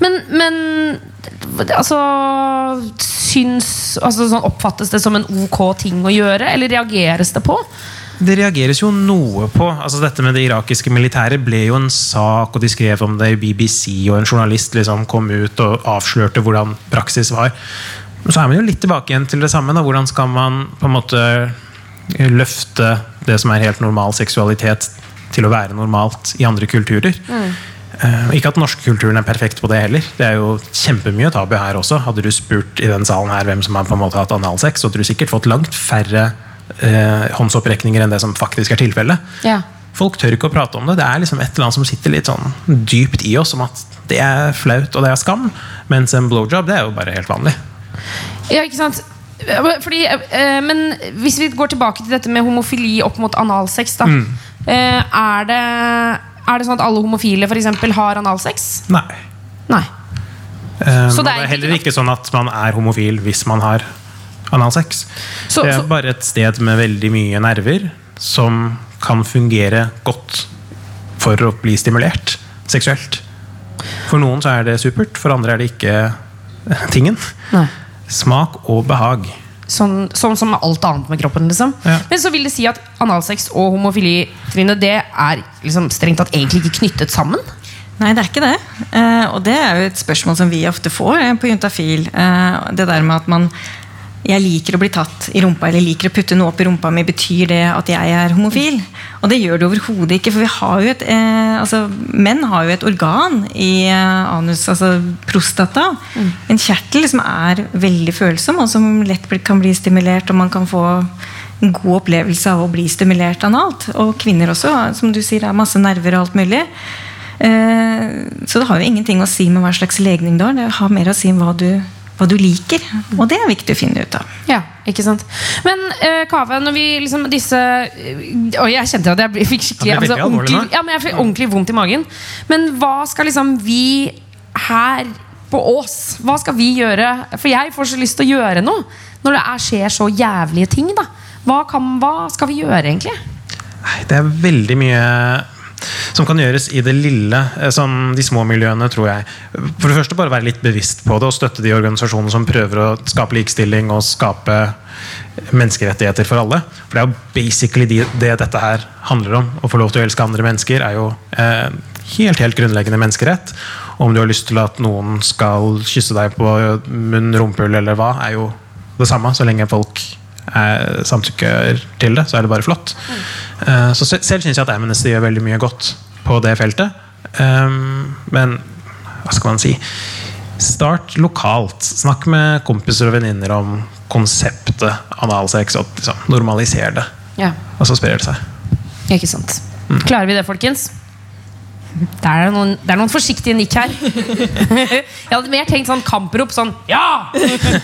Men, men altså, syns, altså sånn, Oppfattes det som en ok ting å gjøre, eller reageres det på? Det reageres jo noe på. altså Dette med det irakiske militæret ble jo en sak, og de skrev om det i BBC, og en journalist liksom kom ut og avslørte hvordan praksis var. Men så er man jo litt tilbake igjen til det samme. Da. Hvordan skal man på en måte løfte det som er helt normal seksualitet, til å være normalt i andre kulturer? Eh, ikke at den norske kulturen er perfekt på det heller. Det er jo kjempemye tabu her også. Hadde du spurt i den salen her hvem som har på en måte hatt analsex, så hadde du sikkert fått langt færre eh, håndsopprekninger enn det som faktisk er tilfellet. Ja. Folk tør ikke å prate om det. Det er liksom et eller annet som sitter litt sånn dypt i oss om at det er flaut og det er skam. Mens en blowjob det er jo bare helt vanlig. Ja, ikke sant? Fordi, eh, men hvis vi går tilbake til dette med homofili opp mot analsex, da. Eh, er, det, er det sånn at alle homofile for eksempel, har analsex? Nei. Nei. Eh, Så det det det er er heller ikke sånn at man er homofil hvis man har analsex. Så, Det er så, bare et sted med veldig mye nerver som kan fungere godt for å bli stimulert seksuelt. For noen så er det supert, for andre er det ikke tingen. Nei. Smak og behag. Sånn, sånn som alt annet med kroppen. Liksom. Ja. Men så vil det si at analsex og homofili Trine, det er liksom strengt tatt egentlig ikke knyttet sammen? Nei, det er ikke det. Eh, og det er jo et spørsmål som vi ofte får eh, på Juntafil. Eh, det der med at man jeg liker å bli tatt i rumpa eller liker å putte noe opp i rumpa mi, betyr det at jeg er homofil? Og det gjør det overhodet ikke. For vi har jo et, eh, altså, menn har jo et organ i eh, anus, altså prostata. En kjertel som er veldig følsom, og som lett kan bli stimulert. Og man kan få en god opplevelse av å bli stimulert analt. Og kvinner også, som du sier, har masse nerver og alt mulig. Eh, Så det har jo ingenting å si med hva slags legning du har. Det har mer å si med hva du, hva du liker. Og det er viktig å finne ut av. Ja, ikke sant Men eh, Kave, når vi liksom disse Oi, jeg kjente at jeg fikk skikkelig altså, ordentlig, ja, men jeg fikk ordentlig vondt i magen. Men hva skal liksom vi her på Ås Hva skal vi gjøre? For jeg får så lyst til å gjøre noe når det er, skjer så jævlige ting. da hva, kan, hva skal vi gjøre, egentlig? Det er veldig mye som kan gjøres i det lille. eh, Som de små miljøene, tror jeg. For det første bare være litt bevisst på det og støtte de organisasjonene som prøver å skape likestilling og skape menneskerettigheter for alle. For det er jo basically de, det dette her handler om. Å få lov til å elske andre mennesker er jo eh, helt, helt grunnleggende menneskerett. Om du har lyst til at noen skal kysse deg på munn, rumpehull eller hva, er jo det samme, så lenge folk eh, samtykker til det, så er det bare flott. Mm. så selv syns jeg at Amnesty gjør veldig mye godt på det feltet. Um, men hva skal man si? Start lokalt. Snakk med kompiser og venninner om konseptet analsex, og liksom, normaliser det. Ja, Og så sprer det seg. ikke sant Klarer vi det, folkens? Det er noen, det er noen forsiktige nikk her. *laughs* Jeg hadde mer tenkt sånn kamprop. Sånn ja!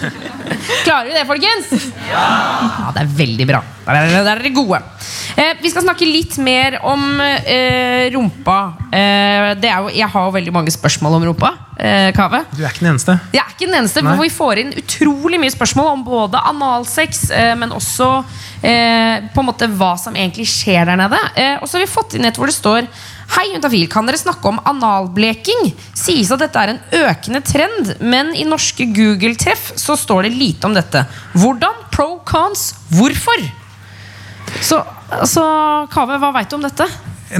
*laughs* Klarer vi det, folkens? Ja! ja Det er veldig bra. Der er, der er dere gode. Eh, vi skal snakke litt mer om eh, rumpa. Eh, det jo, jeg har jo veldig mange spørsmål om rumpa. Eh, Kave. Du er ikke den eneste. Jeg er ikke den eneste, Nei. for vi får inn utrolig mye spørsmål om både analsex, eh, men også eh, på en måte hva som egentlig skjer der nede. Eh, og så har vi fått inn et hvor det står Hei, Juntafil, kan dere snakke om analbleking? Sies at dette er en økende trend, men i norske Google-treff så står det lite om dette. Hvordan? Pro, cons, hvorfor? Så, så Kave, hva veit du om dette?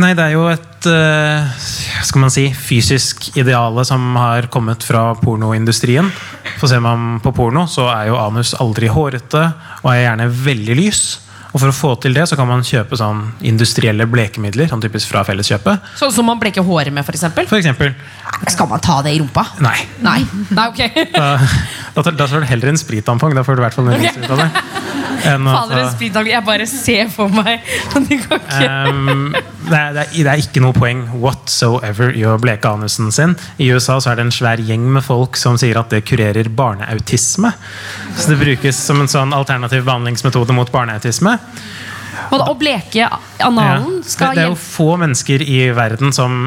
Nei, det er jo et eh, skal man si, fysisk ideale som har kommet fra pornoindustrien. For ser man på porno, så er jo anus aldri hårete og er gjerne veldig lys. Og for å få til det, så kan man kjøpe sånn industrielle blekemidler, sånn typisk fra Felleskjøpet. Sånn som man bleker håret med, f.eks.? For eksempel. Skal man ta det i rumpa? Nei. Nei. Nei, ok. Da, da, tar- da tar du heller en sprittampong. Da får du i hvert fall en av det. Enn Fader, en ta- Jeg bare ser for meg det, Um, det, er, det, er, ikke noe poeng whatsoever i å bleke anusen sin. I USA så er det en svær gjeng med folk som sier at det kurerer barneautisme. Så det brukes som en sånn alternativ behandlingsmetode mot barneautisme. Og Å bleke analen skal hjelpe det er jo få mennesker i verden som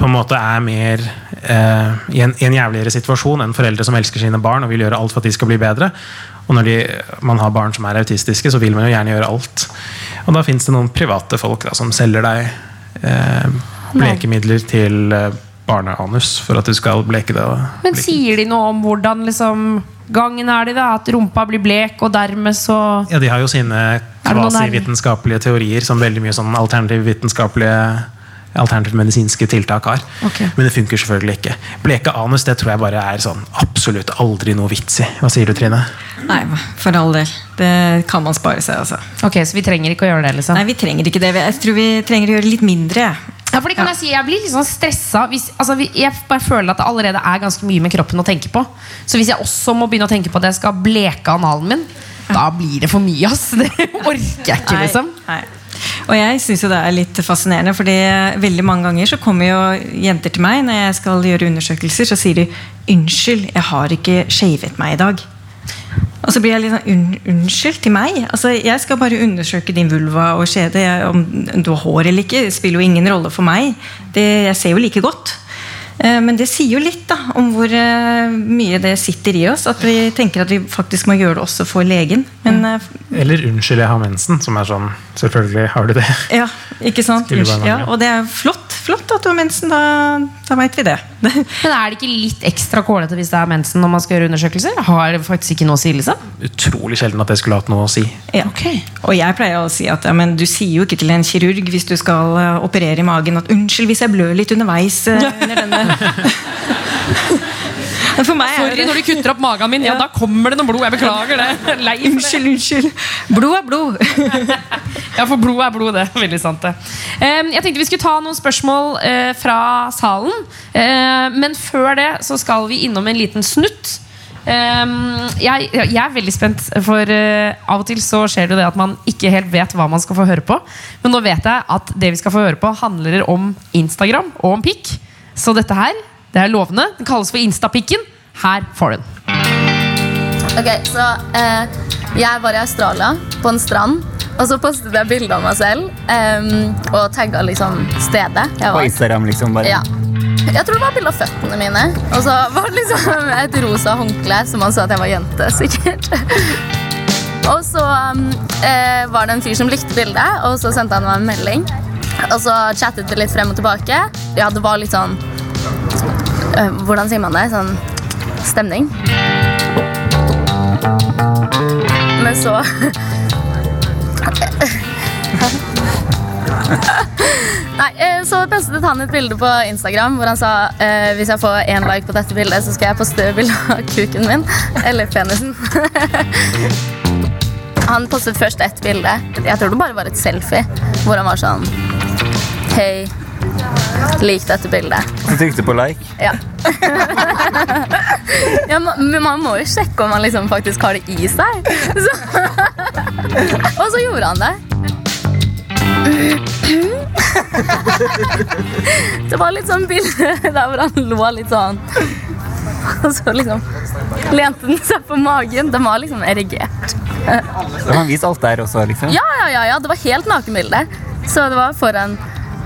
på en måte er mer eh, i, en, i en jævligere situasjon enn foreldre som elsker sine barn og vil gjøre alt for at de skal bli bedre. Og når de, man har barn som er autistiske, så vil man jo gjerne gjøre alt. Og da fins det noen private folk da, som selger deg eh, blekemidler til eh, barneanus for at du skal bleke det. Men bleke. sier de noe om hvordan liksom gangen er de da? At rumpa blir blek, og dermed så Ja, De har jo sine det kvasivitenskapelige teorier som veldig mye sånn alternativ vitenskapelige Alternativt medisinske tiltak har. Okay. Men det funker selvfølgelig ikke. Bleke anus det tror jeg bare er sånn absolutt aldri noe vits i. Hva sier du, Trine? Nei, for all del. Det kan man spare seg, altså. Ok, Så vi trenger ikke å gjøre det? liksom Nei, vi trenger ikke det. Jeg tror vi trenger å gjøre litt mindre. Ja, fordi kan Jeg si, jeg blir litt sånn stressa. Hvis, altså, jeg bare føler at det allerede er ganske mye med kroppen å tenke på. Så hvis jeg også må begynne å tenke på at jeg skal bleke analen min, da blir det for mye. ass *laughs* Det orker jeg ikke, liksom. Nei, nei. Og jeg syns det er litt fascinerende, fordi veldig mange ganger så kommer jo jenter til meg når jeg skal gjøre undersøkelser, så sier de 'unnskyld, jeg har ikke shavet meg i dag'. Og så blir jeg litt sånn un Unnskyld til meg? Altså, Jeg skal bare undersøke din vulva og skjede. Jeg- Om du har hår eller ikke, det spiller jo ingen rolle for meg. Det, jeg ser jo like godt. Eh, Men det sier jo litt da om hvor eh, mye det sitter i oss. At vi tenker at vi faktisk må gjøre det også for legen. Men eh, Eller 'unnskyld, jeg har mensen', som er sånn Selvfølgelig har du det. Ja, ikke sant? Ja, og det er flott, flott at du har mensen. Da, da veit vi det. *laughs* Men er det ikke litt ekstra kålete hvis det er mensen når man skal gjøre undersøkelser? Har det faktisk ikke noe å si, liksom? Utrolig sjelden at det skulle hatt noe å si. Ja. Og jeg pleier å si at ja, men du sier jo ikke til en kirurg hvis du skal eh, operere i magen at 'unnskyld hvis jeg blør litt underveis'. eh, under denne *laughs* Sorry, når du kutter opp magen min, ja, da kommer det noe blod. Jeg beklager det. *laughs* Lei. Unnskyld, unnskyld. Blod er blod. *laughs* Ja, for blod er blod, det. Veldig sant, det. Jeg tenkte vi skulle ta noen spørsmål eh, fra salen. Eh, men før det så skal vi innom en liten snutt. Um, jeg, jeg er veldig spent, for uh, av og til så skjer det det at man ikke helt vet hva man skal få høre på. Men nå vet jeg at det vi skal få høre på, handler om Instagram og om pikk. Så dette her, det er lovende. Den kalles for Instapikken. Her får du den. Ok, så eh, Jeg var i Australia, på en strand. Og så postet jeg bilde av meg selv um, og tagga liksom stedet jeg På. Instagram, liksom. bare Ja. Jeg tror det var bilde av føttene mine. Og så var det liksom *laughs* et rosa håndkle, som han sa at jeg var jente. *laughs* sikkert. Og så um, eh, var det en fyr som likte bildet, og så sendte han meg en melding. Og så chattet vi litt frem og tilbake. Ja, det var litt sånn Hvordan sier man det? Sånn stemning. Men så Nei, eh, Så postet han et bilde på Instagram hvor han sa eh, hvis jeg får én like på dette bildet, så skal jeg poste bilde av kuken min. Eller penisen. Han postet først ett bilde. Jeg tror det bare var et selfie. Hvor han var sånn Hei, lik dette bildet. Så trykte på like. Ja. *laughs* ja men man må jo sjekke om man liksom faktisk har det i seg. Så. *laughs* Og så gjorde han det. *laughs* Det var litt sånn bilde der hvor han lå litt sånn. Og så liksom lente den seg på magen. Den var liksom erigert. Så han viste alt der også, liksom? Ja, ja, ja, ja, det var helt nakenbilde. Så det var foran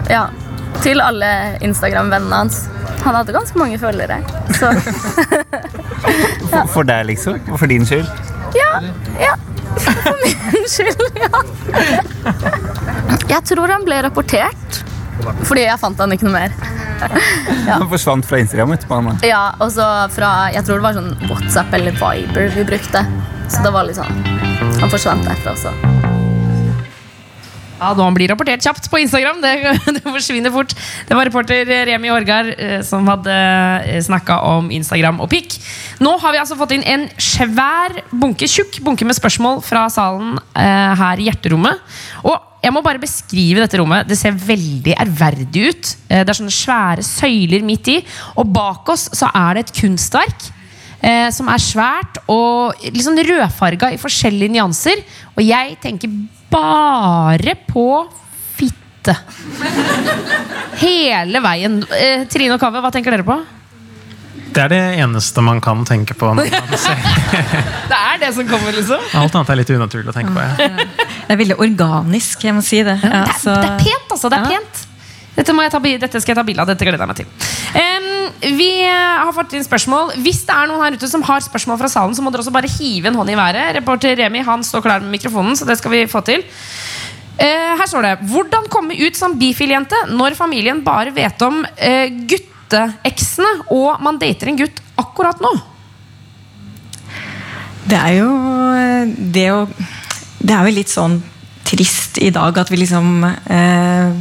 Ja, til alle Instagram-vennene hans. Han hadde ganske mange følgere. Så *laughs* For, for deg, liksom? For din skyld? ja, ja. For min skyld, ja. Jeg tror han ble rapportert. Fordi jeg fant han ikke noe mer. *laughs* Han forsvant fra Instagram etterpå. han. Ja, og så fra Jeg tror det var sånn WhatsApp eller Viber vi brukte. Så det var litt sånn Han forsvant derfra også. Ja, nå blir rapportert kjapt på Instagram. Det, *laughs* det forsvinner fort. Det var reporter Remi Orgar eh, som hadde snakka om Instagram og pikk. Nå har vi altså fått inn en svær bunke, tjukk bunke med spørsmål fra salen eh, her i Hjerterommet. Og jeg må bare beskrive dette rommet. Det ser veldig ærverdig ut. Eh, det er sånne svære søyler midt i. Og bak oss så er det et kunstverk. Eh, som er svært og liksom sånn rødfarga i forskjellige nyanser. Og jeg tenker bare på fitte. Hele veien. Eh, Trine og Kaveh, hva tenker dere på? Det er det eneste man kan tenke på. Når. *laughs* Det er det som kommer, liksom. Alt annet er litt unaturlig å tenke på. Ja. Det er veldig organisk, jeg må si det. Ja, Det, er, det er pent, altså. Det er pent. Dette, må jeg ta, dette skal jeg ta bilde av. Dette gleder jeg meg til. Em, vi har fått inn spørsmål. Hvis det er noen her ute som har spørsmål fra salen, så må dere også bare hive en hånd i været. Reporter Remi han står klar med mikrofonen, så det skal vi få til. Eh, her står det Hvordan komme ut som bifil-jente når familien bare vet om eh, gutteeksene, og man dater en gutt akkurat nå? Det er jo eh, det å Det er jo litt sånn trist i dag at vi liksom eh,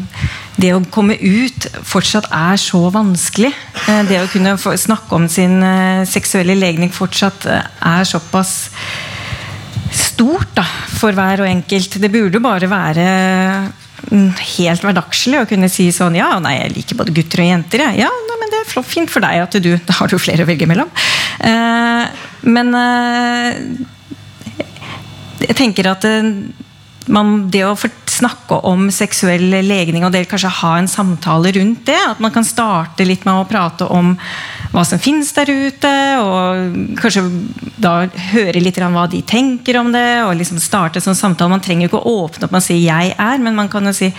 Det å komme ut fortsatt er så vanskelig. Eh, det å kunne snakke om sin eh, seksuelle legning fortsatt eh, er såpass stort da, for hver og enkelt. Det burde bare være mm, helt hverdagslig å kunne si sånn Ja, nei, jeg liker både gutter og jenter. Jeg. Ja, nei, men det er fint for deg at du Da har du flere å velge mellom. Men jeg tenker at man, det å for- snakke om seksuell legning og dere kanskje ha en samtale rundt det, at man kan starte litt med å prate om hva som finnes der ute, og kanskje da høre litt hva de tenker om det, og liksom starte en sånn samtale. Man trenger jo ikke å åpne opp og si 'jeg er', men man kan jo si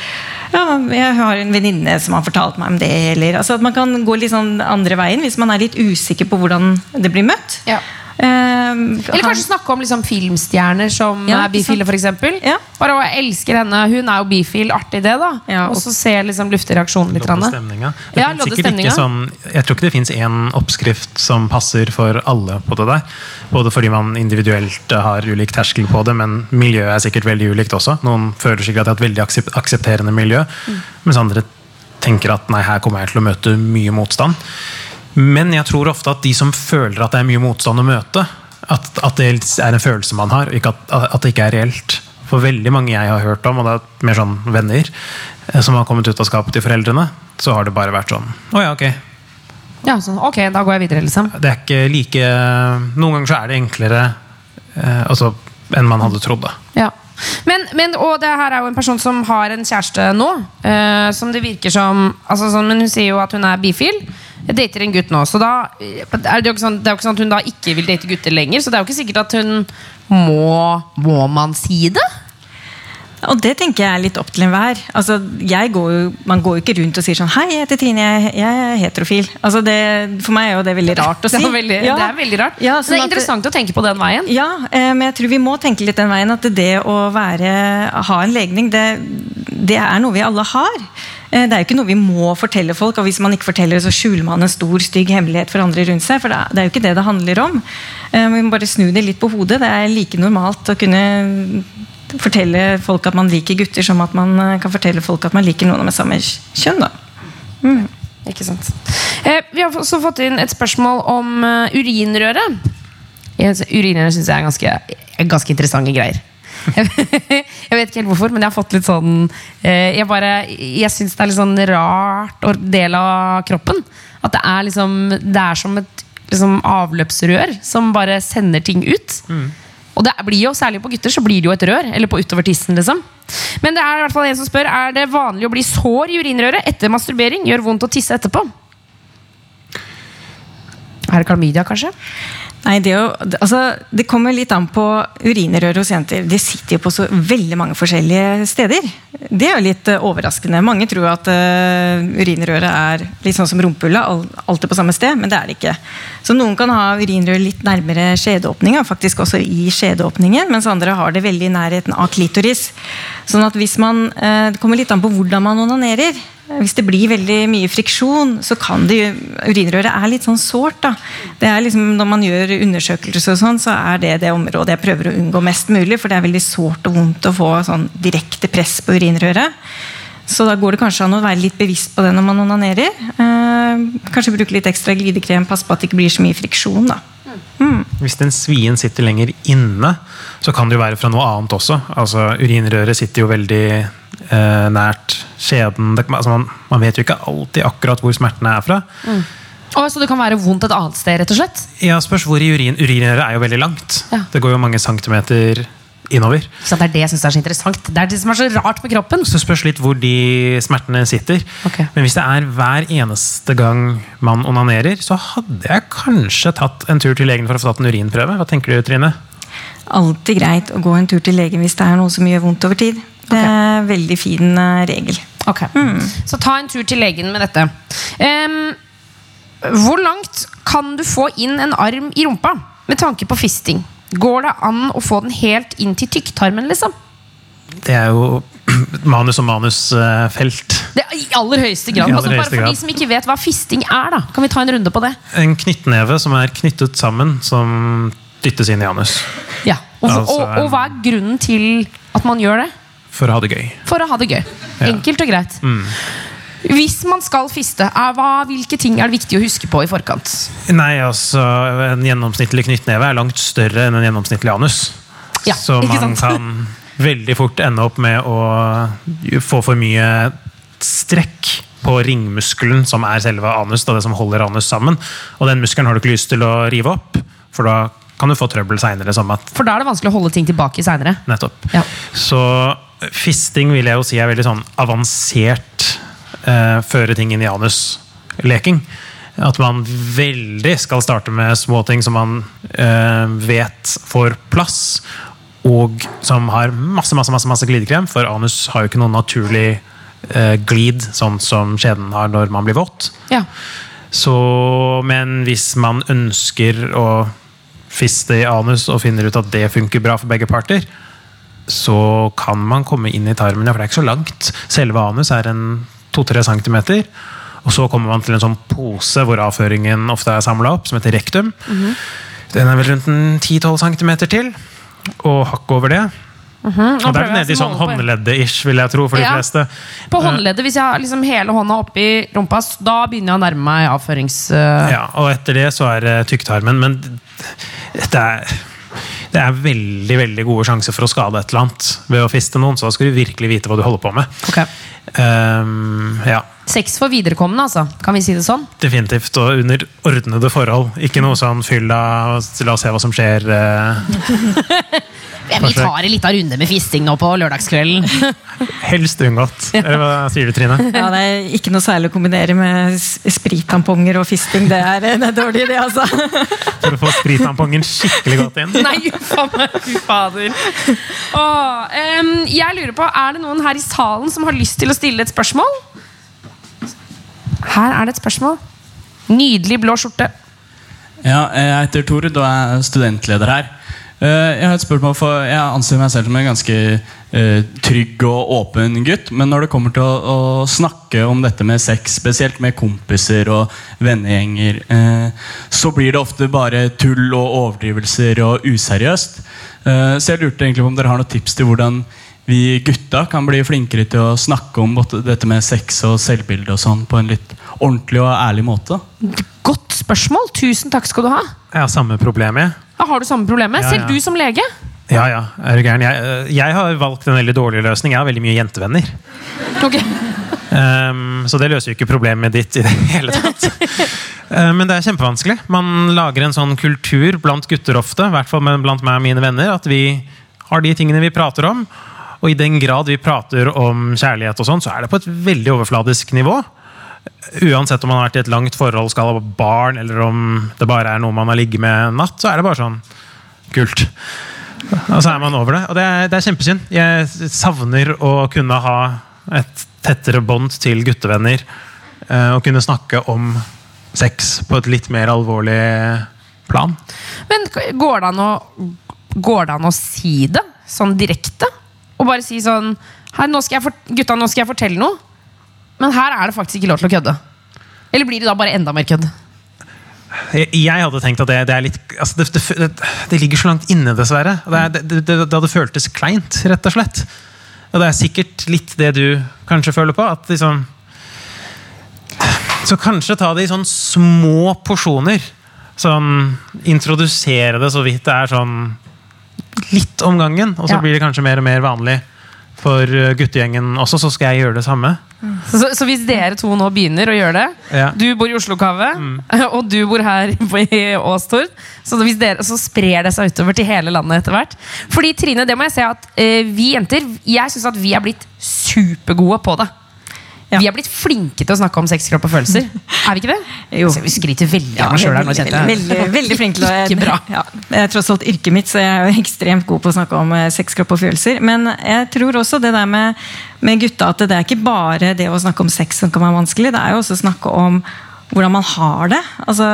ja, jeg har en venninne som har fortalt meg om det, eller altså at man kan gå litt sånn andre veien hvis man er litt usikker på hvordan det blir møtt. Ja. Eh, Eller kanskje snakke om liksom filmstjerner som Ja, er bifile, f.eks. Ja. Bare å elske henne. Hun er jo bifil. Artig, det, da. Ja, og så se liksom lufte reaksjonen litt. Lodde stemninga. Det Ja, sikkert ikke sånn, jeg tror ikke det fins én oppskrift som passer for alle på det der. Både fordi man individuelt har ulik terskel på det, men miljøet er sikkert veldig ulikt også. Noen føler sikkert at det er et veldig aksepterende miljø, mens andre tenker at nei, her kommer jeg til å møte mye motstand. Men jeg tror ofte at de som føler at det er mye motstand å møte, at, at det er en følelse man har, at, at det ikke er reelt. For veldig mange jeg har hørt om, og det er mer sånn venner, eh, som har kommet ut av skapet til foreldrene, så har det bare vært sånn Å ja, ok. Ja, så, ok, da går jeg videre, liksom. Det er ikke like Noen ganger så er det enklere eh, altså, enn man hadde trodd. da. Ja. Men, men, og det her er jo en person som har en kjæreste nå. eh, som det virker som altså sånn, Men hun sier jo at hun er bifil. Jeg dater en gutt nå. Så da er det, jo ikke sånn, det er jo ikke sånn at hun da ikke vil date gutter lenger. Så det er jo ikke sikkert at hun må Må man si det? Og det tenker jeg er litt opp til enhver. Altså, går jo, man går jo ikke rundt og sier sånn Hei, jeg heter Trine, jeg, jeg er heterofil. Altså, det, for meg er jo det veldig rart å si. *laughs* Det er veldig, Ja. det er veldig rart. Ja, sånn det sånn er det- interessant å tenke på den veien. Ja, eh, men jeg tror vi må tenke litt den veien at det å være, ha en legning, det, det er noe vi alle har. Eh, Det er jo ikke noe vi må fortelle folk, og hvis man ikke forteller det, så skjuler man en stor, stygg hemmelighet for andre rundt seg. For det er, jo ikke det det handler om. Eh, Vi må bare snu det litt på hodet. Det er like normalt å kunne fortelle folk at man liker gutter, som at man eh, kan fortelle folk at man liker noen med samme kjønn. da. Ikke sant. Eh, vi har også fått inn et spørsmål om uh, urinrøre. Jeg- Urinrøre syns jeg er ganske, ganske interessante greier. Jeg vet ikke helt hvorfor, men jeg har fått litt sånn eh, Jeg bare, jeg syns det er litt sånn rart del av kroppen. At det er liksom Det er som et liksom, avløpsrør som bare sender ting ut. Og det blir jo, særlig på gutter så blir det jo et rør. Eller på utover tissen, liksom. Men det er i hvert fall en som spør Er det vanlig å bli sår i urinrøret etter masturbering. Gjør vondt å tisse etterpå. Er det klamydia, kanskje? Nei, det, jo, altså, det kommer litt an på urinrøret hos jenter. De sitter jo på så veldig mange forskjellige steder. Det er jo litt uh, overraskende. Mange tror at uh, urinrøret er litt sånn som rumpehullet, all, alltid på samme sted, men det er det ikke. Så noen kan ha urinrør litt nærmere skjedeåpninga, faktisk også i skjedeåpningen, mens andre har det veldig i nærheten av klitoris. Sånn at hvis man, uh, Det kommer litt an på hvordan man onanerer. Hvis det blir veldig mye friksjon, så kan det jo Urinrøret er litt sånn sårt. da. Det er liksom, Når man gjør undersøkelser, og sånn, så er det det området jeg prøver å unngå mest mulig. For det er veldig sårt og vondt å få sånn direkte press på urinrøret. Så da går det kanskje an å være litt bevisst på det når man onanerer. Eh, kanskje bruke litt ekstra glidekrem, passe på at det ikke blir så mye friksjon. da. Hvis den svien sitter lenger inne, så kan det jo være fra noe annet også. Altså, Urinrøret sitter jo veldig eh, nært skjeden. Det, altså, man, man vet jo ikke alltid akkurat hvor smertene er fra. og så det kan være vondt et annet sted, rett og slett? Ja, spørs hvor i urin, Urinrøret er jo veldig langt. Ja. Det går jo mange centimeter innover. Så det er det jeg synes er så interessant. Det er det som er så rart med kroppen. Så spørs litt hvor de smertene sitter. Okay. Men hvis det er hver eneste gang man onanerer, så hadde jeg kanskje tatt en tur til legen for å få tatt en urinprøve. Hva tenker du, Trine? Alltid greit å gå en tur til legen hvis det er noe som gjør vondt over tid. Det er en veldig fin eh, regel. Ok, Så ta en tur til legen med dette. Um, hvor langt kan du få inn en arm i rumpa med tanke på fisting? Går det an å få den helt inn til tykktarmen, liksom? Det er jo *clears throat* manus og manus-felt. Det er I aller høyeste grad. Aller altså, bare høyeste for grad. de som ikke vet hva fisting er, da. Kan vi ta en runde på det? En knyttneve som er knyttet sammen, som dyttes inn i anus. Ja. Og, Altså, og, og hva er grunnen til at man gjør det? For å ha det gøy. For å ha det gøy. Enkelt og greit. Hvis man skal fiste, er, hva, hvilke ting er det viktig å huske på i forkant? Nei, altså, En gjennomsnittlig knyttneve er langt større enn en gjennomsnittlig anus. Ja, så man kan veldig fort ende opp med å få for mye strekk på ringmuskelen, som er selve anus, da det som holder anus sammen. Og den muskelen har du ikke lyst til å rive opp, for da kan du få trøbbel seinere. For da er det vanskelig å holde ting tilbake seinere. Nettopp. Ja. Så fisting vil jeg jo si er veldig sånn avansert eh, føre ting inn i anus-leking. At man veldig skal starte med små ting som man eh, vet får plass, og som har masse masse, masse, masse glidekrem, for anus har jo ikke noen naturlig eh, glid, sånn som skjeden har når man blir våt. Ja. Så, men hvis man ønsker å fiste i anus og finner ut at det funker bra for begge parter, så kan man komme inn i tarmen. For det er ikke så langt. Selve anus er en 2-3 cm. Og så kommer man til en sånn pose hvor avføringen ofte er samla opp, som heter rektum. Den er vel rundt en 10-12 cm til. Og hakk over det. Nå Og da er nede i sånn håndleddet-ish, vil jeg tro, for de Ja. fleste. På håndleddet, hvis jeg har liksom hele hånda oppi rumpa, da begynner jeg å nærme meg avførings... eh, Ja, og etter det så er det tykktarmen. Men det er, det er veldig veldig gode sjanser for å skade et eller annet ved å fiste noen, så da skal du virkelig vite hva du holder på med. Okay. Um, ja, Sex for viderekommende, altså. Kan vi si det sånn? definitivt. Og under ordnede forhold. Ikke noe sånn fyll av La oss se hva som skjer. eh, *laughs* Ja, vi tar en liten runde med fisting nå på lørdagskvelden. *laughs* helst unngått. Eller hva sier du, Trine? Ja, Det er ikke noe særlig å kombinere med sprittamponger og fisting. Det er, det er dårlig, det, altså. For å få sprittampongen skikkelig godt inn. Nei, uffa meg, fy fader. Åh, em, jeg lurer på, Er det noen her i salen som har lyst til å stille et spørsmål? Her er det et spørsmål. Nydelig blå skjorte. Ja, jeg heter Tord og er studentleder her. Eh, Jeg har et spørsmål for Jeg anser meg selv som en ganske eh, trygg og åpen gutt. Men når det kommer til å, å snakke om dette med sex, spesielt med kompiser og vennegjenger, eh, så blir det ofte bare tull og overdrivelser og useriøst. Eh, så jeg lurte egentlig på om dere har noen tips til hvordan vi gutta kan bli flinkere til å snakke om dette med sex og selvbilde og sånn på en litt ordentlig og ærlig måte. Godt spørsmål. Tusen takk skal du ha. Jeg har samme problem, jeg. Har du samme problemet. Ja, Selv ja. du som lege. Ja, ja. Er du gæren? Jeg, jeg har valgt en veldig dårlig løsning. Jeg har veldig mye jentevenner. Ok. Um, så det løser jo ikke problemet ditt i det hele tatt. Eh, Men det er kjempevanskelig. Man lager en sånn kultur blant gutter ofte, i hvert fall blant meg og mine venner, at vi har de tingene vi prater om. Og i den grad vi prater om kjærlighet, og sånn, så er det på et veldig overfladisk nivå. Uansett om man har vært i et langt forhold, skal ha barn, eller om det bare er noe man har ligget med en natt, så er det bare sånn kult. Og så er man over det. Og det er, det er kjempesynd. Jeg savner å kunne ha et tettere bånd til guttevenner. eh, Og kunne snakke om sex på et litt mer alvorlig plan. Men går det an å, går det an å si det sånn direkte? Og bare si sånn nå skal jeg for, Gutta, nå skal jeg fortelle noe, men her er det faktisk ikke lov til å kødde. Eller blir det da bare enda mer kødd? Jeg, jeg hadde tenkt at det, det er litt altså det, det, det, ligger så langt inne, dessverre. Er- det hadde føltes kleint, rett og slett. Og det er sikkert litt det du kanskje føler på. At liksom Så kanskje ta det i sånn små porsjoner. Sånn introdusere det så vidt det er sånn litt om gangen. Og så Ja. blir det kanskje mer og mer vanlig for uh, guttegjengen også, så skal jeg gjøre det samme. Så, så, hvis dere to nå begynner å gjøre det Ja. Du bor i Oslo-Kavet, *laughs* og du bor her på, i Åstord. Så, dere, så sprer det seg utover til hele landet etter hvert. Fordi Trine, det må jeg si at eh, vi jenter Jeg synes at vi er blitt supergode på det. Vi er blitt flinke til å snakke om sex, kropp og følelser. *laughs* Er vi ikke det? Jo. Så vi skryter veldig Ja, av meg sjøl her nå, veldig, kjente jeg. veldig, veldig, veldig flink til å *laughs* Ikke bra. Ja, det er tross alt yrket mitt, så jeg er jo ekstremt god på å snakke om eh, sex, kropp og følelser. Men jeg tror også det der med, med gutta at det er ikke bare det å snakke om sex som kan være vanskelig. Det er jo også å snakke om hvordan man har det. Altså,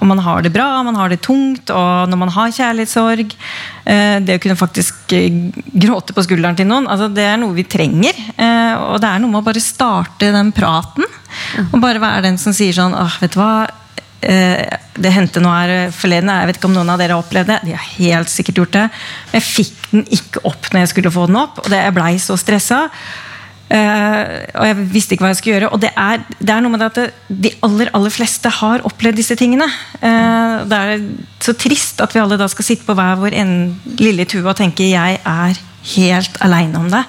om man har det bra, om man har det tungt, og når man har kjærlighetssorg. eh, Det å kunne faktisk eh, gråte på skulderen til noen, altså, det er noe vi trenger. eh, Og det er noe med å bare starte den praten. Og bare være den som sier sånn Åh, vet du hva, det hendte nå her forleden. Jeg vet ikke om noen av dere har opplevd det. De har helt sikkert gjort det. Men jeg fikk den ikke opp når jeg skulle få den opp. Og det, jeg blei så stressa. Eh, og jeg visste ikke hva jeg skulle gjøre. Og det er, det er noe med det at det, de aller aller fleste har opplevd disse tingene. Eh, det er så trist at vi alle da skal sitte på hver vår en, lille tue og tenke jeg er helt aleine om det.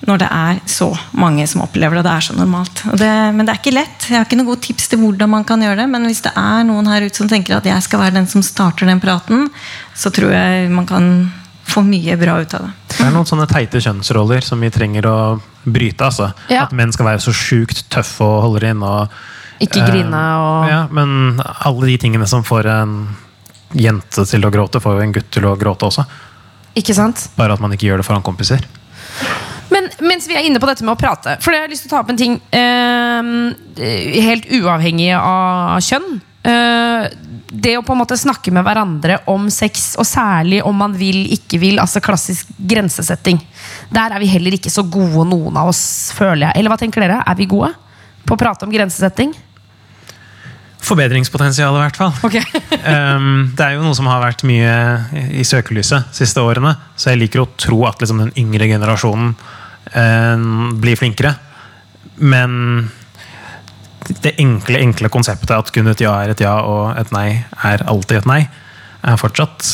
Når det er så mange som opplever det, og det er så normalt. Og det, men det er ikke lett. Jeg har ikke noen gode tips til hvordan man kan gjøre det. Men hvis det er noen her ute som tenker at jeg skal være den som starter den praten, så tror jeg man kan få mye bra ut av det. Det er noen sånne teite kjønnsroller som vi trenger å bryte. altså. Ja. At menn skal være så sjukt tøffe og holder inn. og Ikke grine og Ja, Men alle de tingene som får en jente til å gråte, får jo en gutt til å gråte også. Ikke sant? Bare at man ikke gjør det foran kompiser. Men mens vi er inne på dette med å prate For jeg har lyst til å ta opp en ting eh, helt uavhengig av kjønn. Eh, det å på en måte snakke med hverandre om sex, og særlig om man vil, ikke vil. Altså klassisk grensesetting. Der er vi heller ikke så gode, noen av oss, føler jeg. Eller hva tenker dere? Er vi gode på å prate om grensesetting? Forbedringspotensial, i hvert fall. *laughs* um, det er jo noe som har vært mye i, søkelyset de siste årene. Så jeg liker å tro at liksom, den yngre generasjonen eh, blir flinkere. Men det enkle, enkle konseptet at kun et ja er et ja, og et nei er alltid et nei, er fortsatt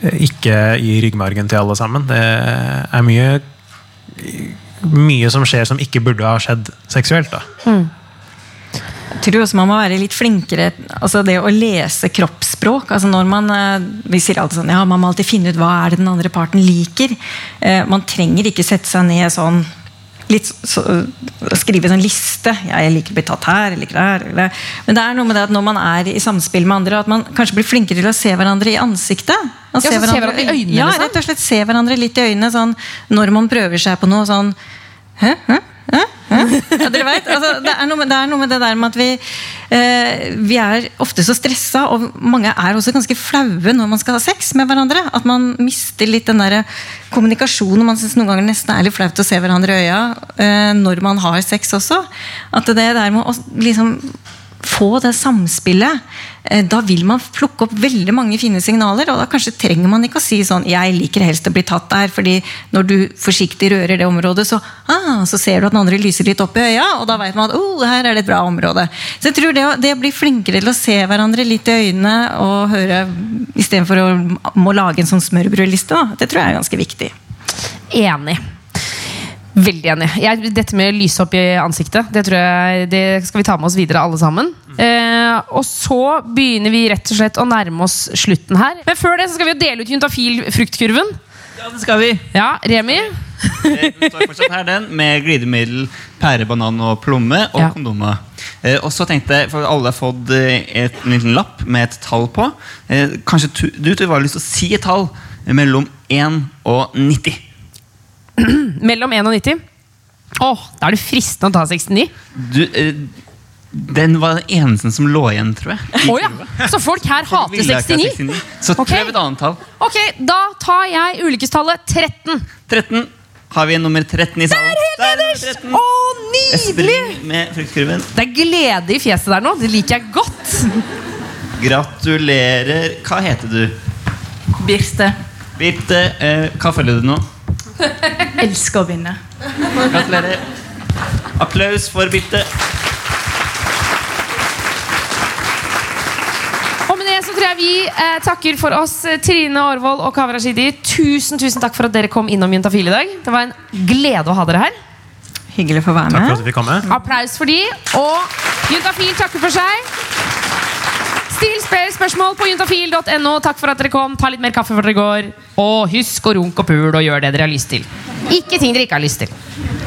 eh, ikke i ryggmargen til alle sammen. Det er mye mye som skjer som ikke burde ha skjedd seksuelt. da Jeg tror også man må være litt flinkere altså det å lese kroppsspråk. altså når man, eh, Vi sier alltid sånn, ja, man må alltid finne ut hva er det den andre parten liker. Eh, Man trenger ikke sette seg ned sånn litt så, skrive sånn liste. Jeg liker å bli tatt her, jeg liker her. Eller. Men det er noe med det at når man er i samspill med andre, at man kanskje blir flinkere til å se hverandre i ansiktet. Man Ja, så se hverandre i øynene, Ja, rett og slett se hverandre litt i øynene sånn, når man prøver seg på noe sånn Hæ? Hæ? Ja, dere vet, altså, det, er med, det er noe med det der med at vi eh, Vi er ofte så stressa, og mange er også ganske flaue når man skal ha sex med hverandre. At man mister litt den der kommunikasjonen. Man syns noen ganger nesten er litt flaut å se hverandre i øya eh, når man har sex også. At det der med å liksom få det samspillet, eh, da vil man plukke opp veldig mange fine signaler. Og da kanskje trenger man ikke å si sånn 'jeg liker helst å bli tatt der', fordi når du forsiktig rører det området, så, ah, så ser du at den andre lyser litt opp i øya, og da vet man at oh, her er det et bra område. Så jeg tror det å, det å bli flinkere til å se hverandre litt i øynene og høre istedenfor å må lage en sånn smørbrødliste, det tror jeg er ganske viktig. Enig. Veldig enig. Jeg, dette med lyse opp i ansiktet, det tror jeg det skal vi ta med oss videre, alle sammen. Eh, og så begynner vi rett og slett å nærme oss slutten her. Men før det så skal vi jo dele ut juntafil-fruktkurven. Ja, det skal vi. Ja, Remi? Eh, Den står fortsatt her, den, med glidemiddel, pære, banan og plomme og Ja. kondomer. Eh, og så tenkte jeg, for alle har fått eh, et, en liten lapp med et tall på. Eh, kanskje tu, du du har lyst til å si et tall mellom 1 og 90? *clears throat* Mellom 1 og 90. Åh, da er det fristende å ta 69. Du, eh, den var den eneste som lå igjen, tror jeg. Oh, ja. Så folk her hater Ville ikke ha 69? Så prøv et annet tall. Ok, da tar jeg ulykkestallet 13. 13. Har vi nummer 13 i salen? Der helt nederst! Å, nydelig! med. Det er glede i fjeset der nå. Det liker jeg godt. Gratulerer. Hva heter du? Birte. Birte, eh, hva følger du nå? Elsker å vinne. Gratulerer. Applaus for Birte. Og med det så tror jeg vi eh, takker for oss. Trine Aarvold og Kaveh Rashidi, tusen tusen takk for at dere kom innom Juntafil i dag. Det var en glede å ha dere her. Hyggelig å få være Takk for at vi fikk komme. Applaus for de. Og Juntafil takker for seg. Still spør spørsmål på juntafil.no. Takk for at dere kom. Ta litt mer kaffe før dere går. Og husk å runke og pul og gjør det dere har lyst til. Ikke ting dere ikke har lyst til.